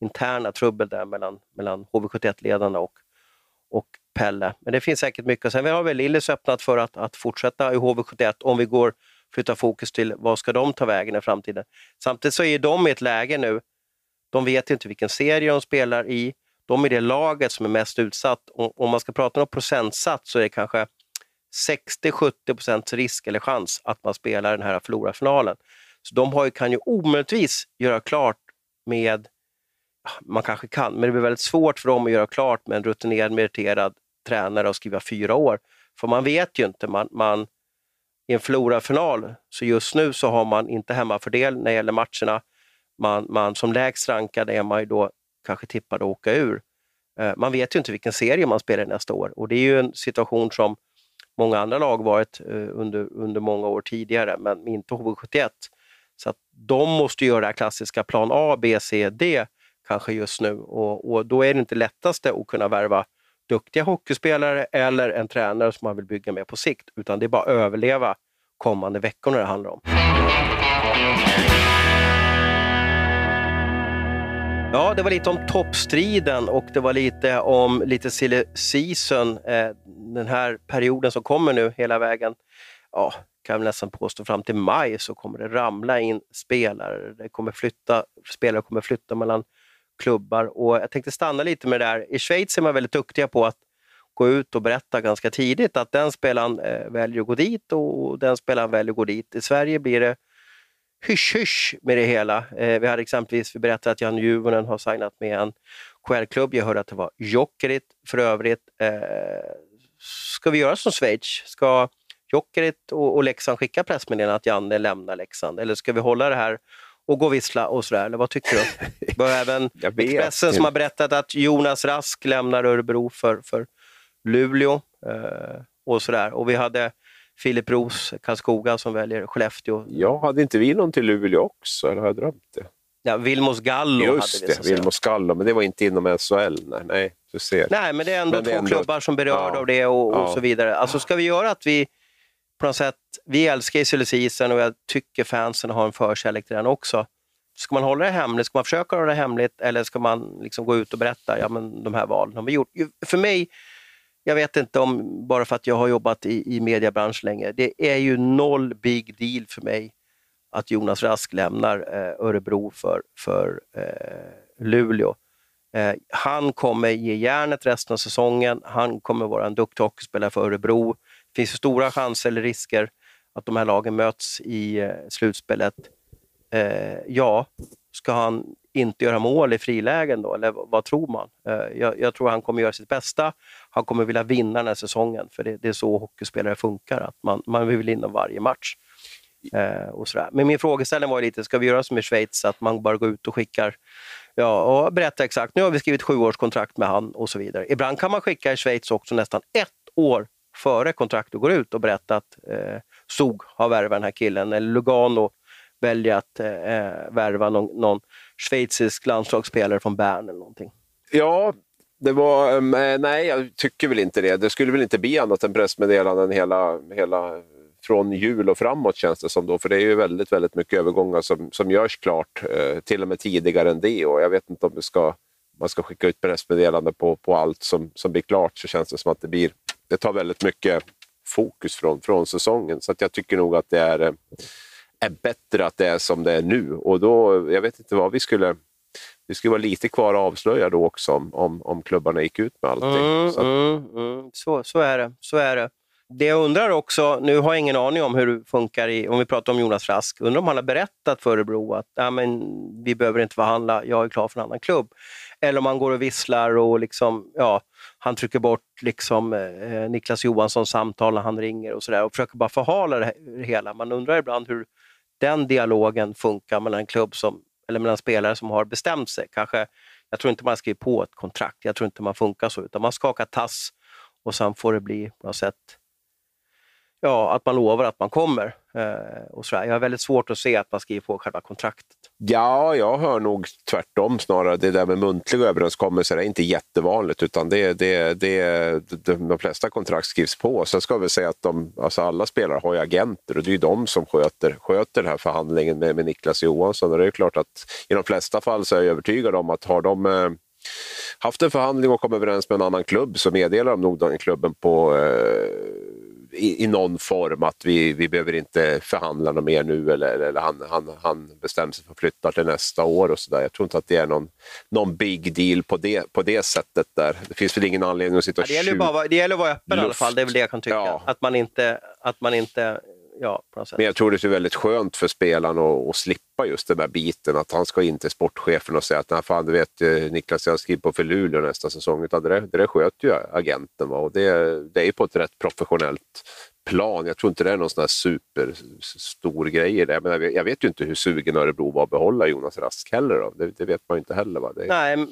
interna trubbel där mellan, mellan HV71-ledarna och, och Pelle. Men det finns säkert mycket. Sen har väl Lillis öppnat för att, att fortsätta i HV71 om vi går flytta fokus till vad ska de ta vägen i framtiden. Samtidigt så är de i ett läge nu de vet inte vilken serie de spelar i. De är det laget som är mest utsatt. Om man ska prata om procentsats så är det kanske 60-70% risk eller chans att man spelar den här förlorarfinalen. Så de har ju, kan ju omöjligtvis göra klart med, man kanske kan, men det blir väldigt svårt för dem att göra klart med en rutinerad, meriterad tränare och skriva fyra år. För man vet ju inte, man, man, i en förlorarfinal, så just nu så har man inte hemmafördel när det gäller matcherna man, man som lägst rankad är man ju då kanske tippad att åka ur. Eh, man vet ju inte vilken serie man spelar nästa år och det är ju en situation som många andra lag varit eh, under, under många år tidigare, men inte HV71. Så att de måste göra det här klassiska plan A, B, C, D kanske just nu och, och då är det inte lättaste att kunna värva duktiga hockeyspelare eller en tränare som man vill bygga med på sikt, utan det är bara att överleva kommande veckorna det handlar om. Ja, det var lite om toppstriden och det var lite om lite silly season, eh, den här perioden som kommer nu hela vägen. Ja, kan jag nästan påstå fram till maj så kommer det ramla in spelare. Det kommer flytta, spelare kommer flytta mellan klubbar och jag tänkte stanna lite med det där. I Schweiz är man väldigt duktiga på att gå ut och berätta ganska tidigt att den spelaren eh, väljer att gå dit och den spelaren väljer att gå dit. I Sverige blir det hysch-hysch med det hela. Eh, vi hade exempelvis, vi berättade att Jan Juvonen har signat med en KR-klubb. Jag hörde att det var Jokerit för övrigt. Eh, ska vi göra som Schweiz? Ska Jokerit och, och Leksand skicka pressmeddelanden att Janne lämnar Leksand? Eller ska vi hålla det här och gå och vissla och sådär? Eller vad tycker du? *laughs* Det även Expressen som har berättat att Jonas Rask lämnar Örebro för, för Luleå eh, och sådär. Och vi hade Filip Roos, Karlskoga, som väljer Skellefteå. Ja, hade inte vi någon till Luleå också, eller har jag drömt det? Ja, Vilmos Gallo Just hade vi. Just det, Vilmos Gallo, men det var inte inom SHL. Nej, nej, du ser. Nej, men det är ändå men två ändå... klubbar som berörda ja. av det och, och ja. så vidare. Alltså ska vi göra att vi på något sätt, vi älskar ju silly och jag tycker fansen har en förkärlek till den också. Ska man hålla det hemligt? Ska man försöka hålla det hemligt eller ska man liksom gå ut och berätta, ja men de här valen har vi gjort. För mig jag vet inte om, bara för att jag har jobbat i, i mediebranschen länge, det är ju noll big deal för mig att Jonas Rask lämnar eh, Örebro för, för eh, Luleå. Eh, han kommer ge järnet resten av säsongen, han kommer vara en duktig hockeyspelare för Örebro. Det finns stora chanser eller risker att de här lagen möts i eh, slutspelet. Eh, ja, ska han inte göra mål i frilägen då, eller vad tror man? Eh, jag, jag, tror han kommer göra sitt bästa. Han kommer vilja vinna den här säsongen, för det, det är så hockeyspelare funkar, att man, man vill vinna varje match. Eh, och sådär. Men min frågeställning var lite, ska vi göra som i Schweiz, att man bara går ut och skickar Ja, och berätta exakt, nu har vi skrivit sjuårskontrakt med han och så vidare. Ibland kan man skicka i Schweiz också nästan ett år före kontraktet går ut och berätta att eh, SOG har värvat den här killen, eller Lugano väljer att eh, eh, värva någon, någon schweizisk landslagsspelare från Bern eller någonting. Ja, det var, eh, nej jag tycker väl inte det. Det skulle väl inte bli annat än pressmeddelanden hela, hela från jul och framåt känns det som då, för det är ju väldigt, väldigt mycket övergångar som, som görs klart, eh, till och med tidigare än det och jag vet inte om det ska, man ska skicka ut pressmeddelande på, på allt som, som blir klart så känns det som att det blir, det tar väldigt mycket fokus från, från säsongen så att jag tycker nog att det är eh, är bättre att det är som det är nu. Och då, jag vet inte vad vi skulle... Vi skulle vara lite kvar att avslöja då också om, om, om klubbarna gick ut med allting. Mm, så. Mm, mm. Så, så, är det. så är det. Det jag undrar också, nu har jag ingen aning om hur det funkar, i, om vi pratar om Jonas Rask, undrar om han har berättat för Örebro att ja, men, vi behöver inte förhandla, jag är klar för en annan klubb. Eller om han går och visslar och liksom, ja, han trycker bort liksom, eh, eh, Niklas Johanssons samtal när han ringer och sådär och försöker bara förhala det hela. Man undrar ibland hur, den dialogen funkar mellan en klubb som, eller mellan spelare som har bestämt sig. Kanske, jag tror inte man skriver på ett kontrakt, jag tror inte man funkar så, utan man skakar tass och sen får det bli på något sätt ja, att man lovar att man kommer. Eh, och sådär. Jag har väldigt svårt att se att man skriver på själva kontraktet. Ja, jag hör nog tvärtom snarare. Det där med muntliga överenskommelser är inte jättevanligt utan det, det, det, de flesta kontrakt skrivs på. Sen ska vi säga att de, alltså alla spelare har ju agenter och det är ju de som sköter, sköter den här förhandlingen med, med Niklas Johansson. Och det är klart att i de flesta fall så är jag övertygad om att har de eh, haft en förhandling och kommit överens med en annan klubb så meddelar de nog den klubben på eh, i, i, någon form att vi, vi behöver inte förhandla något mer nu eller, eller han, han, han bestämmer sig för att flytta till nästa år och sådär. Jag tror inte att det är någon, någon big deal på det, på det sättet där. Det finns väl ingen anledning att sitta och ja, det, gäller bara, det gäller att vara öppen luft. i alla fall, det är väl det jag kan tycka. Ja. Att man inte, att man inte ja, på något sätt. Men jag tror det är väldigt skönt för spelaren att, att slippa just den där biten, att han ska in till sportchefen och säga att Nej, fan, du vet eh, Niklas, jag skriver på för Luleå nästa säsong. Utan det, det sköter ju agenten va? och det, det är på ett rätt professionellt plan. Jag tror inte det är någon sån här superstor grej i det. Men jag vet ju inte hur sugen Örebro var att behålla Jonas Rask heller. Då. Det, det vet man ju inte heller. Va? Det... Nej,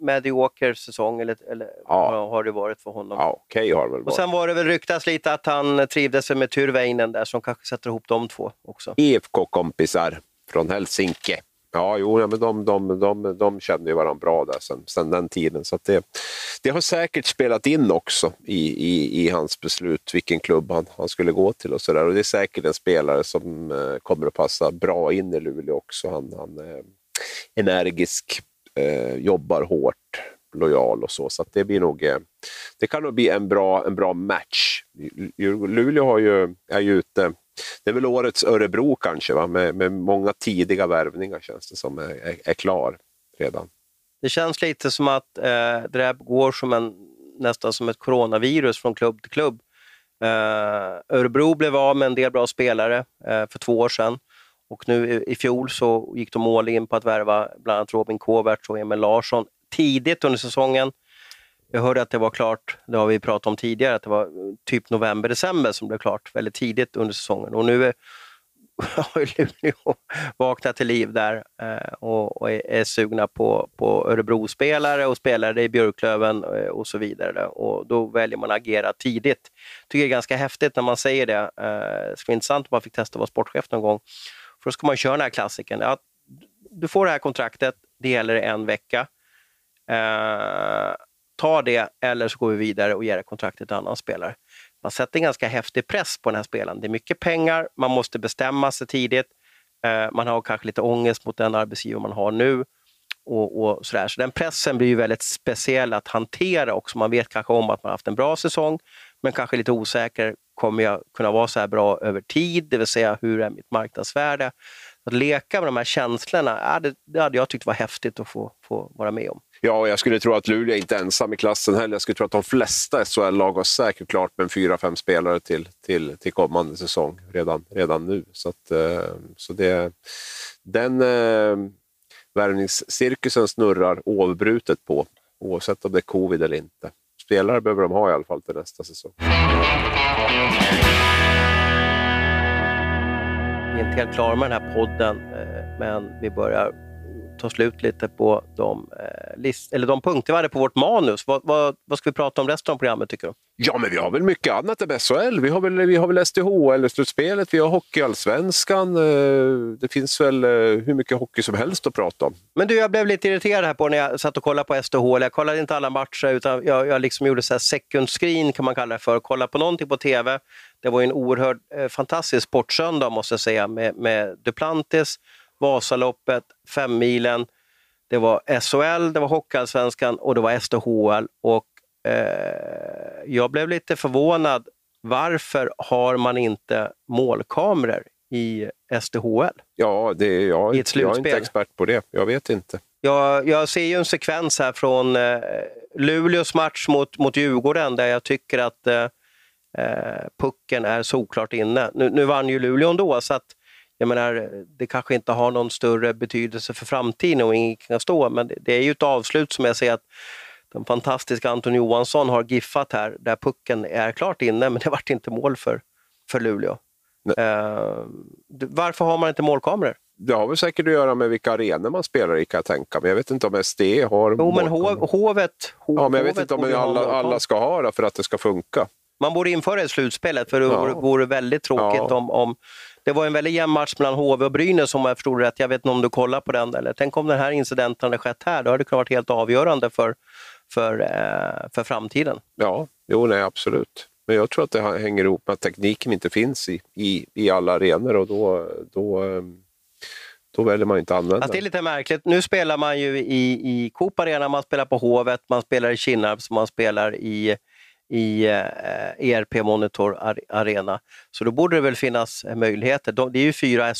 medioker säsong eller, eller ja. har det varit för honom. Ja, okej okay, har det väl varit. Och sen var det väl ryktas lite att han trivdes med Tyrväinen där som kanske sätter ihop de två också. IFK-kompisar från Helsinki. Ja, jo, men de, de, de, de kände ju varandra bra där sen, sen den tiden. Så det, det har säkert spelat in också i, i, i hans beslut vilken klubb han, han skulle gå till och sådär. Och det är säkert en spelare som eh, kommer att passa bra in i Luleå också. Han, han är energisk, eh, jobbar hårt, lojal och så. Så det blir nog, eh, det kan nog bli en bra, en bra match. Luleå har ju, är ju ute det är väl årets Örebro kanske, va? Med, med många tidiga värvningar känns det som är, är, är klar redan. Det känns lite som att eh, det där går som en, nästan som ett coronavirus från klubb till klubb. Eh, Örebro blev av med en del bra spelare eh, för två år sedan och nu i, i fjol så gick de all in på att värva bland annat Robin Kovacs och Emil Larsson tidigt under säsongen. Jag hörde att det var klart, det har vi pratat om tidigare, att det var eh, typ november-december som blev klart väldigt tidigt under säsongen. Och nu är, *laughs* har Luleå vaknat till liv där eh, och, och, är, är sugna på, på Örebro-spelare och spelare i Björklöven eh, och så vidare. Och då väljer man att agera tidigt. tycker det är ganska häftigt när man säger det. Det skulle vara intressant om man fick testa att vara sportchef någon gång. För då ska man köra den här klassiken. Ja, du får det här kontraktet, det gäller en vecka ta det eller så går vi vidare och ger kontraktet till en annan spelare. Man sätter en ganska häftig press på den här spelaren. Det är mycket pengar, man måste bestämma sig tidigt. Eh, man har kanske lite ångest mot den arbetsgivare man har nu. Och, och sådär. Så den pressen blir ju väldigt speciell att hantera också. Man vet kanske om att man haft en bra säsong, men kanske lite osäker. Kommer jag kunna vara så här bra över tid? Det vill säga, hur är mitt marknadsvärde? Att leka med de här känslorna, det, det hade jag tyckt var häftigt att få, få vara med om. Ja, jag skulle tro att Luleå är inte ensam i klassen heller. Jag skulle tro att de flesta SHL-lag har säkert klart med fyra, fem spelare till, till, till kommande säsong redan, redan nu. Så, att, eh, så det, den eh, värvningscirkusen snurrar oavbrutet på, oavsett om det är covid eller inte. Spelare behöver de ha i alla fall till nästa säsong. Vi är inte helt klara med den här podden, eh, men vi börjar ta slut lite på de, eh, list, eller de punkter vi hade på vårt manus. Vad, vad, vad ska vi prata om resten av programmet tycker du? Ja, men vi har väl mycket annat än SHL. Vi har väl, vi har väl SDHL-slutspelet, vi har Hockeyallsvenskan. Eh, det finns väl eh, hur mycket hockey som helst att prata om. Men du, jag blev lite irriterad här på när jag satt och kollade på SDHL. Jag kollade inte alla matcher, utan jag, jag liksom gjorde så här second screen kan man kalla det för. Kolla på någonting på TV. Det var en oerhört eh, fantastisk sportsöndag måste jag säga med, med Duplantis Vasaloppet, Femmilen, det var SHL, det var Hockeyallsvenskan och det var SDHL. Och, eh, jag blev lite förvånad. Varför har man inte målkameror i SDHL? Ja, det är jag, I ett jag är inte expert på det. Jag vet inte. Jag, jag ser ju en sekvens här från eh, Luleås match mot, mot Djurgården där jag tycker att eh, eh pucken är såklart inne. Nu, nu vann ju Luleå ändå, så att jag menar, det kanske inte har någon större betydelse för framtiden och ingen kan stå, men det är ju ett avslut som jag ser att den fantastiska Anton Johansson har giffat här, där pucken är klart inne, men det vart inte mål för, för Luleå. Uh, varför har man inte målkameror? Det har väl säkert att göra med vilka arenor man spelar i kan jag tänka mig. Jag vet inte om SD har Jo, men hov, hovet, hov, Ja, men jag vet inte om alla, alla ska ha det för att det ska funka. Man borde införa det i slutspelet, för det ja. vore väldigt tråkigt ja. om, om det var en väldigt jämn match mellan HV och Brynäs om jag förstod rätt. Jag vet inte om du kollar på den eller tänk om den här incidenten hade skett här, då hade det kunnat vara helt avgörande för, för, eh, för framtiden. Ja, jo nej absolut. Men jag tror att det hänger ihop med att tekniken inte finns i, i, i alla arenor och då, då, ehm, då väljer man inte att använda alltså, Det är lite märkligt. Nu spelar man ju i, i Coop Arena, man spelar på Hovet, man spelar i Kinnarp, man spelar i i eh, ERP Monitor Arena. Så då borde det väl finnas eh, möjligheter. De, det är ju fyra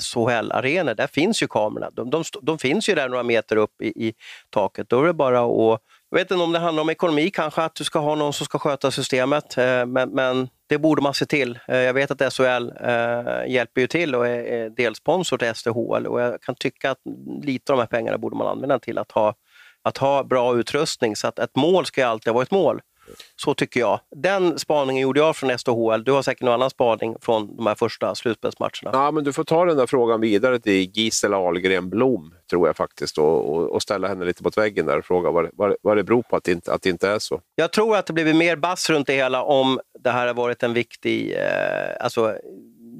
SHL-arenor, där finns ju kamerorna. De, de, de, finns ju där några meter upp i, i taket. Då är det bara att jag vet inte om det handlar om ekonomi kanske, att du ska ha någon som ska sköta systemet, eh, men, men det borde man se till. Eh, jag vet att SHL eh, hjälper ju till och är delsponsor till SDHL och jag kan tycka att lite av de här pengarna borde man använda till att ha, att ha bra utrustning. Så att ett mål ska ju alltid vara ett mål. Så tycker jag. Den spaningen gjorde jag från SDHL. Du har säkert någon annan spaning från de här första slutspelsmatcherna. Ja, men du får ta den där frågan vidare till Gisela Ahlgren Blom, tror jag faktiskt, och, och, och ställa henne lite mot väggen där och fråga vad, vad, vad det beror på att det, inte, att det inte är så. Jag tror att det blivit mer bass runt det hela om det här har varit en viktig... Eh, alltså,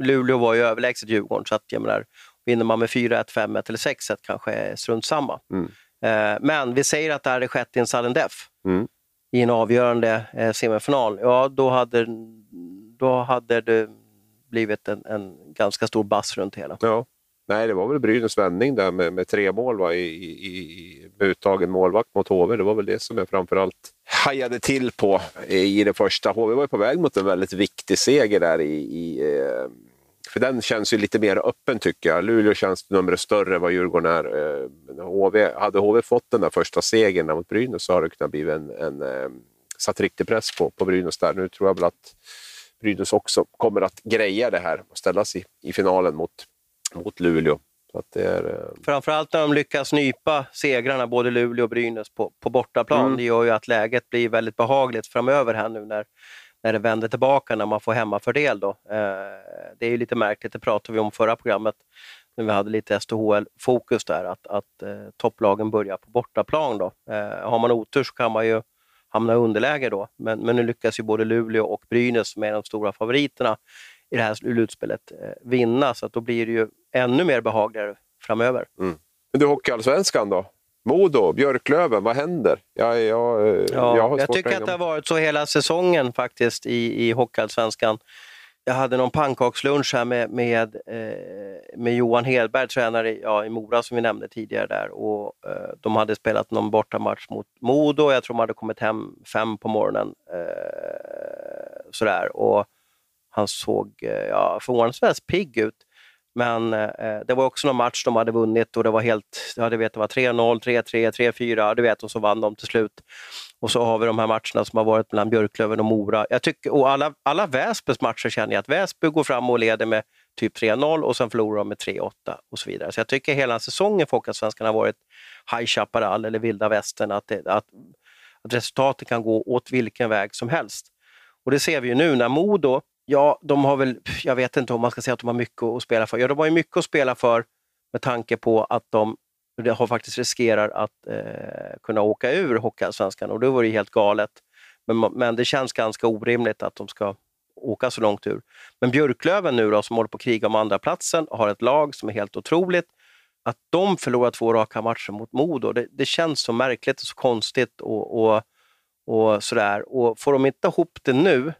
Luleå var ju överlägset Djurgården, så att jag menar, vinner man med 4-1, 5-1 eller 6-1 kanske är strunt samma. Mm. Eh, men vi säger att det här hade skett i en sudden death. Mm i en avgörande eh, semifinal, ja då hade, då hade det blivit en, en ganska stor bass runt hela. Ja. Nej, det var väl Brynäs vändning där med, med tre mål va, i, i, med uttagen målvakt mot HV. Det var väl det som jag framförallt hajade till på i det första. HV var ju på väg mot en väldigt viktig seger där i, i eh, för den känns ju lite mer öppen tycker jag. Luleå känns numret större vad Djurgården är. HV, eh, hade HV fått den där första segern mot Brynäs så hade det kunnat bli en, en, eh, satt riktig press på, på Brynäs där. Nu tror jag väl att Brynäs också kommer att greja det här och ställa sig i finalen mot, mot Luleå. Så att det är, eh... Framförallt när de lyckas nypa segrarna, både Luleå och Brynäs, på, på bortaplan. Mm. Det gör ju att läget blir väldigt behagligt framöver här nu när när det vänder tillbaka när man får hemmafördel. Då. Eh, det är ju lite märkligt, det pratade vi om förra programmet när vi hade lite SDHL-fokus där, att, att eh, topplagen börjar på bortaplan. Då. Eh, har man otur så kan man ju hamna i underläge då, men, men nu lyckas ju både Luleå och Brynäs, som är de stora favoriterna i det här slutspelet, eh, vinna, så att då blir det ju ännu mer behagligare framöver. Mm. Men du, Hockeyallsvenskan då? Modo, Björklöven, vad händer? Jag, jag, ja, jag, jag tycker att det har varit så hela säsongen faktiskt i, i Hockeyallsvenskan. Jag hade någon pannkakslunch här med, med, eh, med Johan Hedberg, tränare ja, i Mora som vi nämnde tidigare där. Och, eh, de hade spelat någon bortamatch mot Modo, jag tror de hade kommit hem fem på morgonen. Eh, sådär. Och han såg eh, ja, förvånansvärt pigg ut. Men eh, eh, det var också någon match de hade vunnit och det var helt, ja, du vet, det var 3-0, 3-3, 3-4, du vet, och så vann de till slut. Och så har vi de här matcherna som har varit mellan Björklöven och Mora. Jag tycker, och alla, alla Väsbys matcher känner jag att Väsby går fram och leder med typ 3-0 och sen förlorar de med 3-8 och så vidare. Så jag tycker hela säsongen för Hockeyallsvenskan har varit High Chaparral eller vilda västern, att, det, att, att resultatet kan gå åt vilken väg som helst. Och det ser vi ju nu när Modo Ja, de har väl, jag vet inte om man ska säga att de har mycket att spela för. Ja, de har ju mycket att spela för med tanke på att de har faktiskt riskerar att eh, kunna åka ur Hockeyallsvenskan och det vore ju helt galet. Men, men det känns ganska orimligt att de ska åka så långt ur. Men Björklöven nu då, som håller på att kriga om andra platsen har ett lag som är helt otroligt. Att de förlorar två raka matcher mot Modo, det, det känns så märkligt och så konstigt och, och, och sådär. Och får de inte ihop det nu,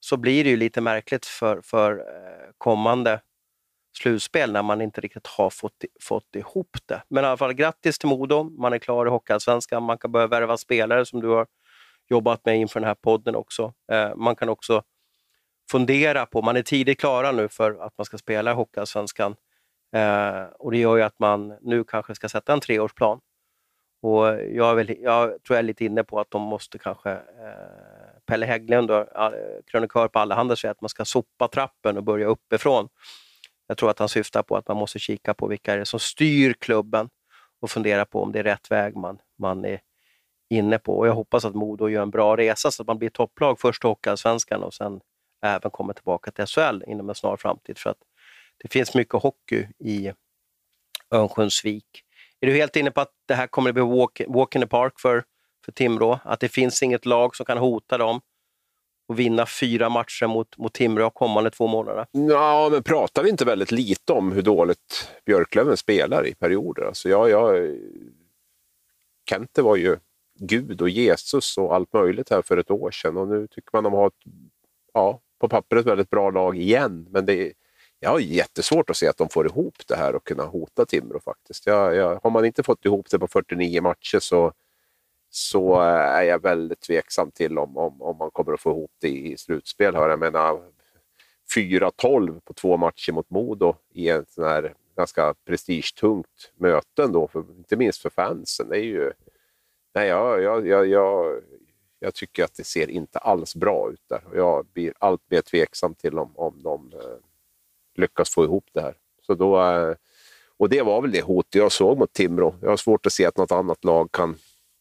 så blir det ju lite märkligt för, för eh, kommande slutspel när man inte riktigt har fått, fått ihop det. Men i alla fall grattis till Modo, man är klar i Hockeyallsvenskan, man kan börja värva spelare som du har jobbat med inför den här podden också. Eh, man kan också fundera på, man är tidigt klara nu för att man ska spela i Hockeyallsvenskan eh, och det gör ju att man nu kanske ska sätta en treårsplan. Och jag, väl, jag tror jag är lite inne på att de måste kanske eh, Pelle Hägglund, krönikör på Allehanda, säger att man ska sopa trappen och börja uppifrån. Jag tror att han syftar på att man måste kika på vilka är det som styr klubben och fundera på om det är rätt väg man, man är inne på. Och jag hoppas att Modo gör en bra resa så att man blir topplag först i Hockeyallsvenskan och sen även kommer tillbaka till SHL inom en snar framtid. För att det finns mycket hockey i Örnsköldsvik. Är du helt inne på att det här kommer att bli walk, walk in the park för för Timrå, att det finns inget lag som kan hota dem. och vinna fyra matcher mot, mot Timrå kommande två månaderna? Ja, men pratar vi inte väldigt lite om hur dåligt Björklöven spelar i perioder? Alltså jag, jag, Kente var ju Gud och Jesus och allt möjligt här för ett år sedan och nu tycker man de har ett, ja, på pappret väldigt bra lag igen. Men det, jag har jättesvårt att se att de får ihop det här och kunna hota Timrå faktiskt. Jag, jag, har man inte fått ihop det på 49 matcher så, så är jag väldigt tveksam till om, om, om man kommer att få ihop det i slutspel. Här. Jag menar 4-12 på två matcher mot Modo i en sån här ganska prestigetungt möte ändå, för, inte minst för fansen. Det är ju, nej, jag, jag, jag, jag, jag tycker att det ser inte alls bra ut där. Jag blir allt mer tveksam till om, om de eh, lyckas få ihop det här. Så då, eh, och det var väl det hotet jag såg mot Timrå. Jag har svårt att se att något annat lag kan,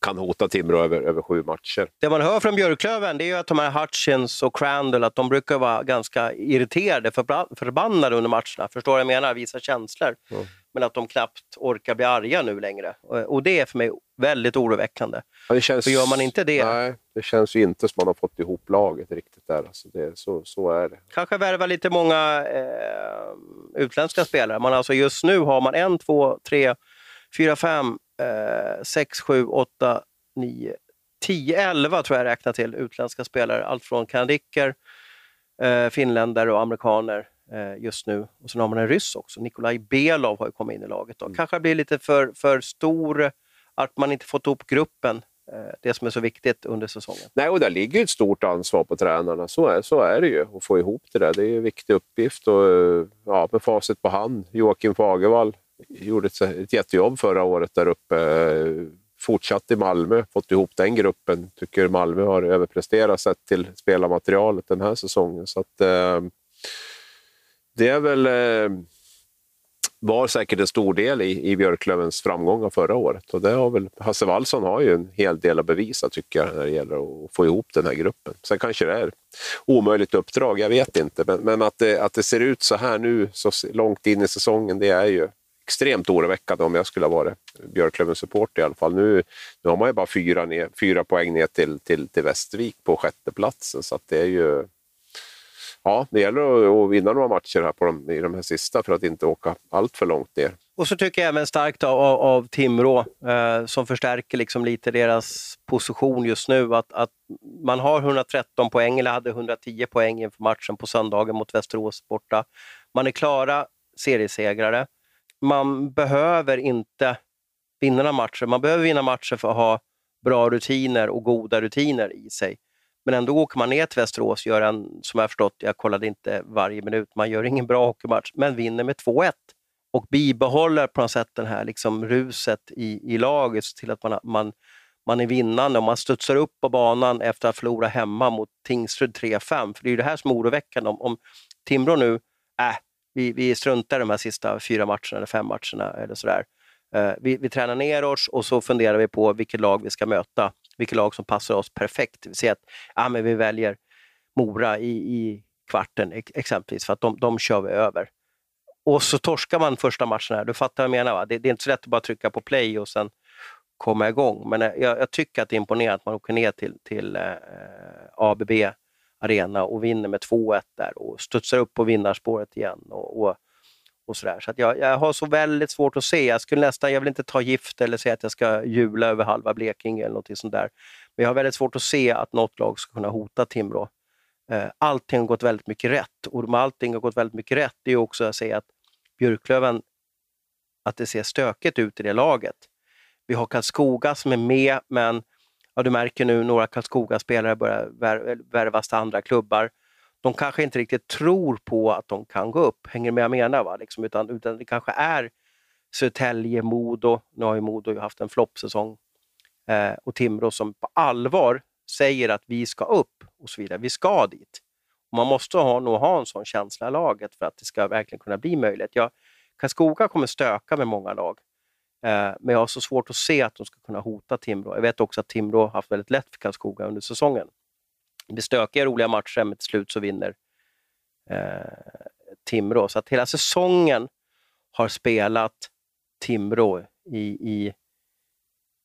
kan hota Timrå över, över sju matcher. Det man hör från Björklöven det är att de här Hutchins och Crandall att de brukar vara ganska irriterade, förbannade under matcherna. Förstår vad jag menar? Visa känslor. Mm men att de knappt orkar bli arga nu längre. Och det är för mig väldigt oroväckande. Ja, det känns, för gör man inte det... Nej, det känns ju inte som man har fått ihop laget riktigt där. Alltså det, så, så är det. Kanske värva lite många eh, utländska spelare. Man alltså just nu har man en, två, tre, fyra, fem, eh, sex, sju, åtta, nio, tio, elva tror jag räknar till utländska spelare. Allt från kanadiker, eh, finländare och amerikaner. Eh, just nu. Och sen har man en ryss också, Nikolaj Belov har ju kommit in i laget. Då. Mm. Kanske blir lite för, för stor, att man inte fått ihop gruppen. Eh, det som är så viktigt under säsongen. Nej, och där ligger ett stort ansvar på tränarna. Så är, så är det ju, att få ihop det där. Det är en viktig uppgift. Och, ja, med facit på hand, Joakim Fagervall gjorde ett, ett jättejobb förra året där uppe. Fortsatt i Malmö, fått ihop den gruppen. Tycker Malmö har överpresterat sett till spelarmaterialet den här säsongen. Så att, eh, det är väl, eh, var säkert en stor del i, i Björklövens framgångar förra året. Och det har väl, Hasse Wallson har ju en hel del att bevisa tycker jag när det gäller att få ihop den här gruppen. Sen kanske det är omöjligt uppdrag, jag vet inte. Men, men att, det, att det ser ut så här nu, så långt in i säsongen, det är ju extremt oroväckande om jag skulle ha varit Björklövens support i alla fall. Nu, nu har man ju bara fyra, ner, fyra poäng ner till, till, till Västervik på sjätteplatsen, så att det är ju ja, det gäller att vinna några matcher här på de, i de här sista för att inte åka allt för långt ner. Och så tycker jag även starkt av, av Timrå, eh, som förstärker liksom lite deras position just nu, att, att man har 113 poäng, eller hade 110 poäng inför matchen på söndagen mot Västerås borta. Man är klara seriesegrare. Man behöver inte vinna några matcher. Man behöver vinna matcher för att ha bra rutiner och goda rutiner i sig. Men ändå åker man ner till Västerås, och gör en, som jag förstått, jag kollade inte varje minut, man gör ingen bra hockeymatch, men vinner med 2-1 och bibehåller på något sätt det här liksom ruset i, i laget till att man, man, man är vinnande och man studsar upp på banan efter att ha förlorat hemma mot Tingsryd 3-5. För det är ju det här som är oroväckande. Om, om Timrå nu, äh, vi, vi struntar i de här sista fyra matcherna eller fem matcherna eller sådär. Eh, vi, vi tränar ner oss och så funderar vi på vilket lag vi ska möta vilket lag som passar oss perfekt. Vi säger att ja, men vi väljer Mora i, i kvarten exempelvis, för att de, de kör vi över. Och så torskar man första matchen här, du fattar vad jag menar va? Det, det, är inte så lätt att bara trycka på play och sen komma igång. Men eh, jag, jag tycker att det är imponerande att man åker ner till, till eh, ABB Arena och vinner med 2-1 där och studsar upp på vinnarspåret igen. Och, och och sådär. Så att jag, jag har så väldigt svårt att se. Jag, skulle nästan, jag vill inte ta gift eller säga att jag ska jula över halva Blekinge eller något sånt där. Men jag har väldigt svårt att se att något lag ska kunna hota Timrå. Eh, allting har gått väldigt mycket rätt och med allting har gått väldigt mycket rätt, det är också att säga att Björklöven, att det ser stökigt ut i det laget. Vi har Karlskoga som är med, men ja, du märker nu några Karlskoga-spelare börjar värvas till andra klubbar de kanske inte riktigt tror på att de kan gå upp. Hänger med jag menar? Va? Liksom, utan, utan det kanske är Södertälje, Modo, nu har ju Modo haft en floppsäsong, eh, och Timrå som på allvar säger att vi ska upp och så vidare. Vi ska dit. Och man måste ha, nog ha en sån känsla i laget för att det ska verkligen kunna bli möjligt. Jag, Karlskoga kommer stöka med många lag, Eh, men jag har så svårt att se att de ska kunna hota Timrå. Jag vet också att Timrå har haft väldigt lätt för Karlskoga under säsongen. Det blir stökiga, roliga matcher, men till slut så vinner eh, Timrå. Så att hela säsongen har spelat Timrå i, i,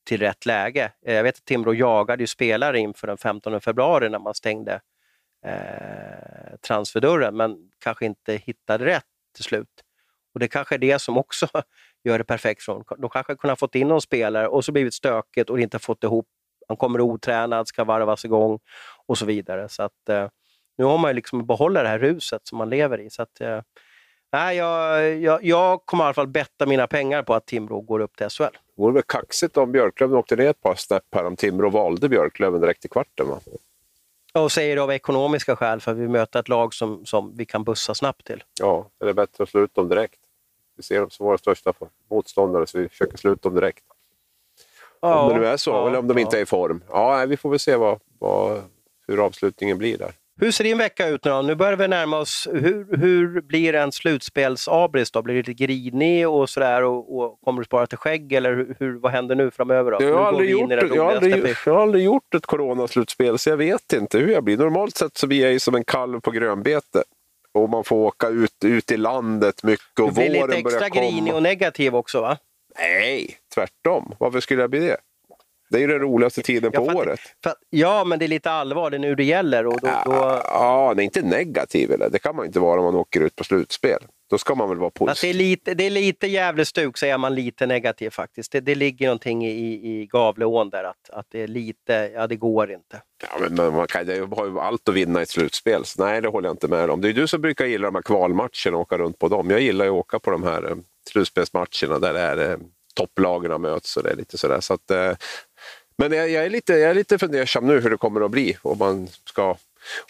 till rätt läge. Eh, jag vet att Timrå jagade ju spelare inför den 15 februari när man stängde eh, transferdörren men kanske inte hittade rätt till slut. Och Det kanske är det som också gör det perfekt honom. De kanske kunde ha fått in någon spelare och så blivit stökigt och inte fått ihop. Han kommer otränad, ska varvas igång och så vidare. Så att, eh, nu har man ju liksom behålla det här ruset som man lever i. Så att, eh, nej, jag, jag, jag kommer i alla fall betta mina pengar på att Timrå går upp till SHL. Det vore väl kaxigt om Björklöven åkte ner ett par snäpp här om Timrå valde Björklöven direkt i kvarten. Va? Och säger det av ekonomiska skäl, för vi möter ett lag som, som vi kan bussa snabbt till. Ja, är det bättre att slå ut dem direkt. Vi ser dem som våra största motståndare, så vi försöker slå ut dem direkt. Ja, om det nu är så, ja, eller om de inte är i form. Ja, vi får väl se vad, vad, hur avslutningen blir där. Hur ser din vecka ut nu då? Nu börjar vi närma oss. Hur, hur blir en slutspelsabris då? Blir det lite grinig och sådär och, och kommer du spara till skägg eller hur, vad händer nu framöver? Då? Jag har, aldrig gjort, jag, har aldrig, jag har aldrig gjort ett coronaslutspel så jag vet inte hur jag blir. Normalt sett så blir jag ju som en kalv på grönbete. Och man får åka ut, ut i landet mycket och våren börjar komma. Du blir lite extra grinig och negativ också va? Nej, tvärtom. Varför skulle jag bli det? Det är ju den roligaste tiden på för året. För, ja, men det är lite allvar, det är nu det gäller. Och då, ja, då... ja, det är inte negativ. Eller? Det kan man inte vara om man åker ut på slutspel. Då ska man väl vara positiv. det, är lite, det är lite jävligt stuk, säger man lite negativ faktiskt. Det, det ligger någonting i, i Gavleån där, att, att det är lite, ja det går inte. Ja, men, men man kan, det har ju allt att vinna i ett slutspel, så nej det håller jag inte med om. Det är du som brukar gilla de här kvalmatcherna och åka runt på dem. Jag gillar ju att åka på de här eh, slutspelsmatcherna där det är eh, topplagen möts och det är lite sådär. Så att, eh, men jag, jag, är lite, jag är lite fundersam nu hur det kommer att bli om man ska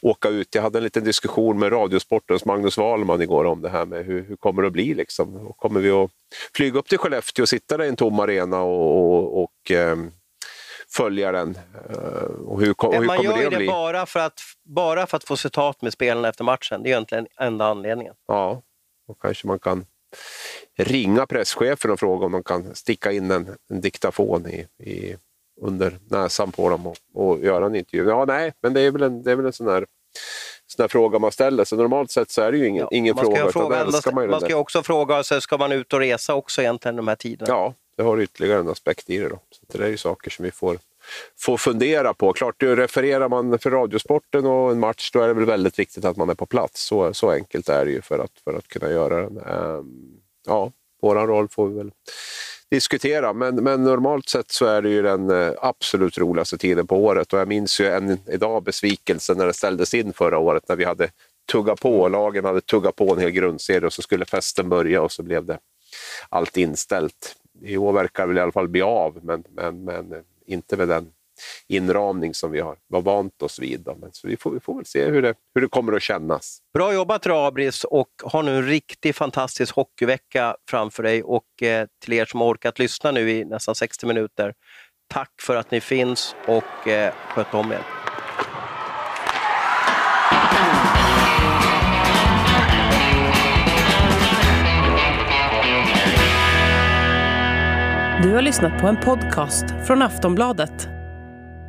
åka ut. Jag hade en liten diskussion med Radiosportens Magnus Wahlman igår om det här med hur, hur kommer det att bli. Liksom? Kommer vi att flyga upp till Skellefteå och sitta där i en tom arena och, och, och eh, följa den? Eh, och hur, och hur man gör det det bli? Bara för, att, bara för att få citat med spelarna efter matchen. Det är egentligen enda anledningen. Ja, och kanske man kan ringa presschefen och fråga om de kan sticka in en, en diktafon i, i under näsan på dem och, och göra en intervju. Ja, nej, men det är väl en, det är väl en sån här sån fråga man ställer sig. Normalt sett så är det ju ingen, ja, ingen fråga. fråga man, man, man ska också fråga sig, ska man ut och resa också egentligen de här tiderna? Ja, det har ytterligare en aspekt i det. Då. Så det är ju saker som vi får, får fundera på. Klart, du refererar man för Radiosporten och en match, då är det väl väldigt viktigt att man är på plats. Så, så enkelt är det ju för att, för att kunna göra den. Um, ja, vår roll får vi väl diskutera. Men, men normalt sett så är det ju den eh, absolut roligaste tiden på året och jag minns ju än idag besvikelsen när det ställdes in förra året när vi hade tuggat på, lagen hade tuggat på en hel grundserie och så skulle festen börja och så blev det allt inställt. I år verkar det väl i alla fall bli av, men, men, men eh, inte med den inramning som vi har var vant oss vid. Då. Men så vi, får, vi får väl se hur det, hur det kommer att kännas. Bra jobbat Rabris och ha nu en riktigt fantastisk hockeyvecka framför dig och eh, till er som har orkat lyssna nu i nästan 60 minuter. Tack för att ni finns och eh, sköt om er. Du har lyssnat på en podcast från Aftonbladet.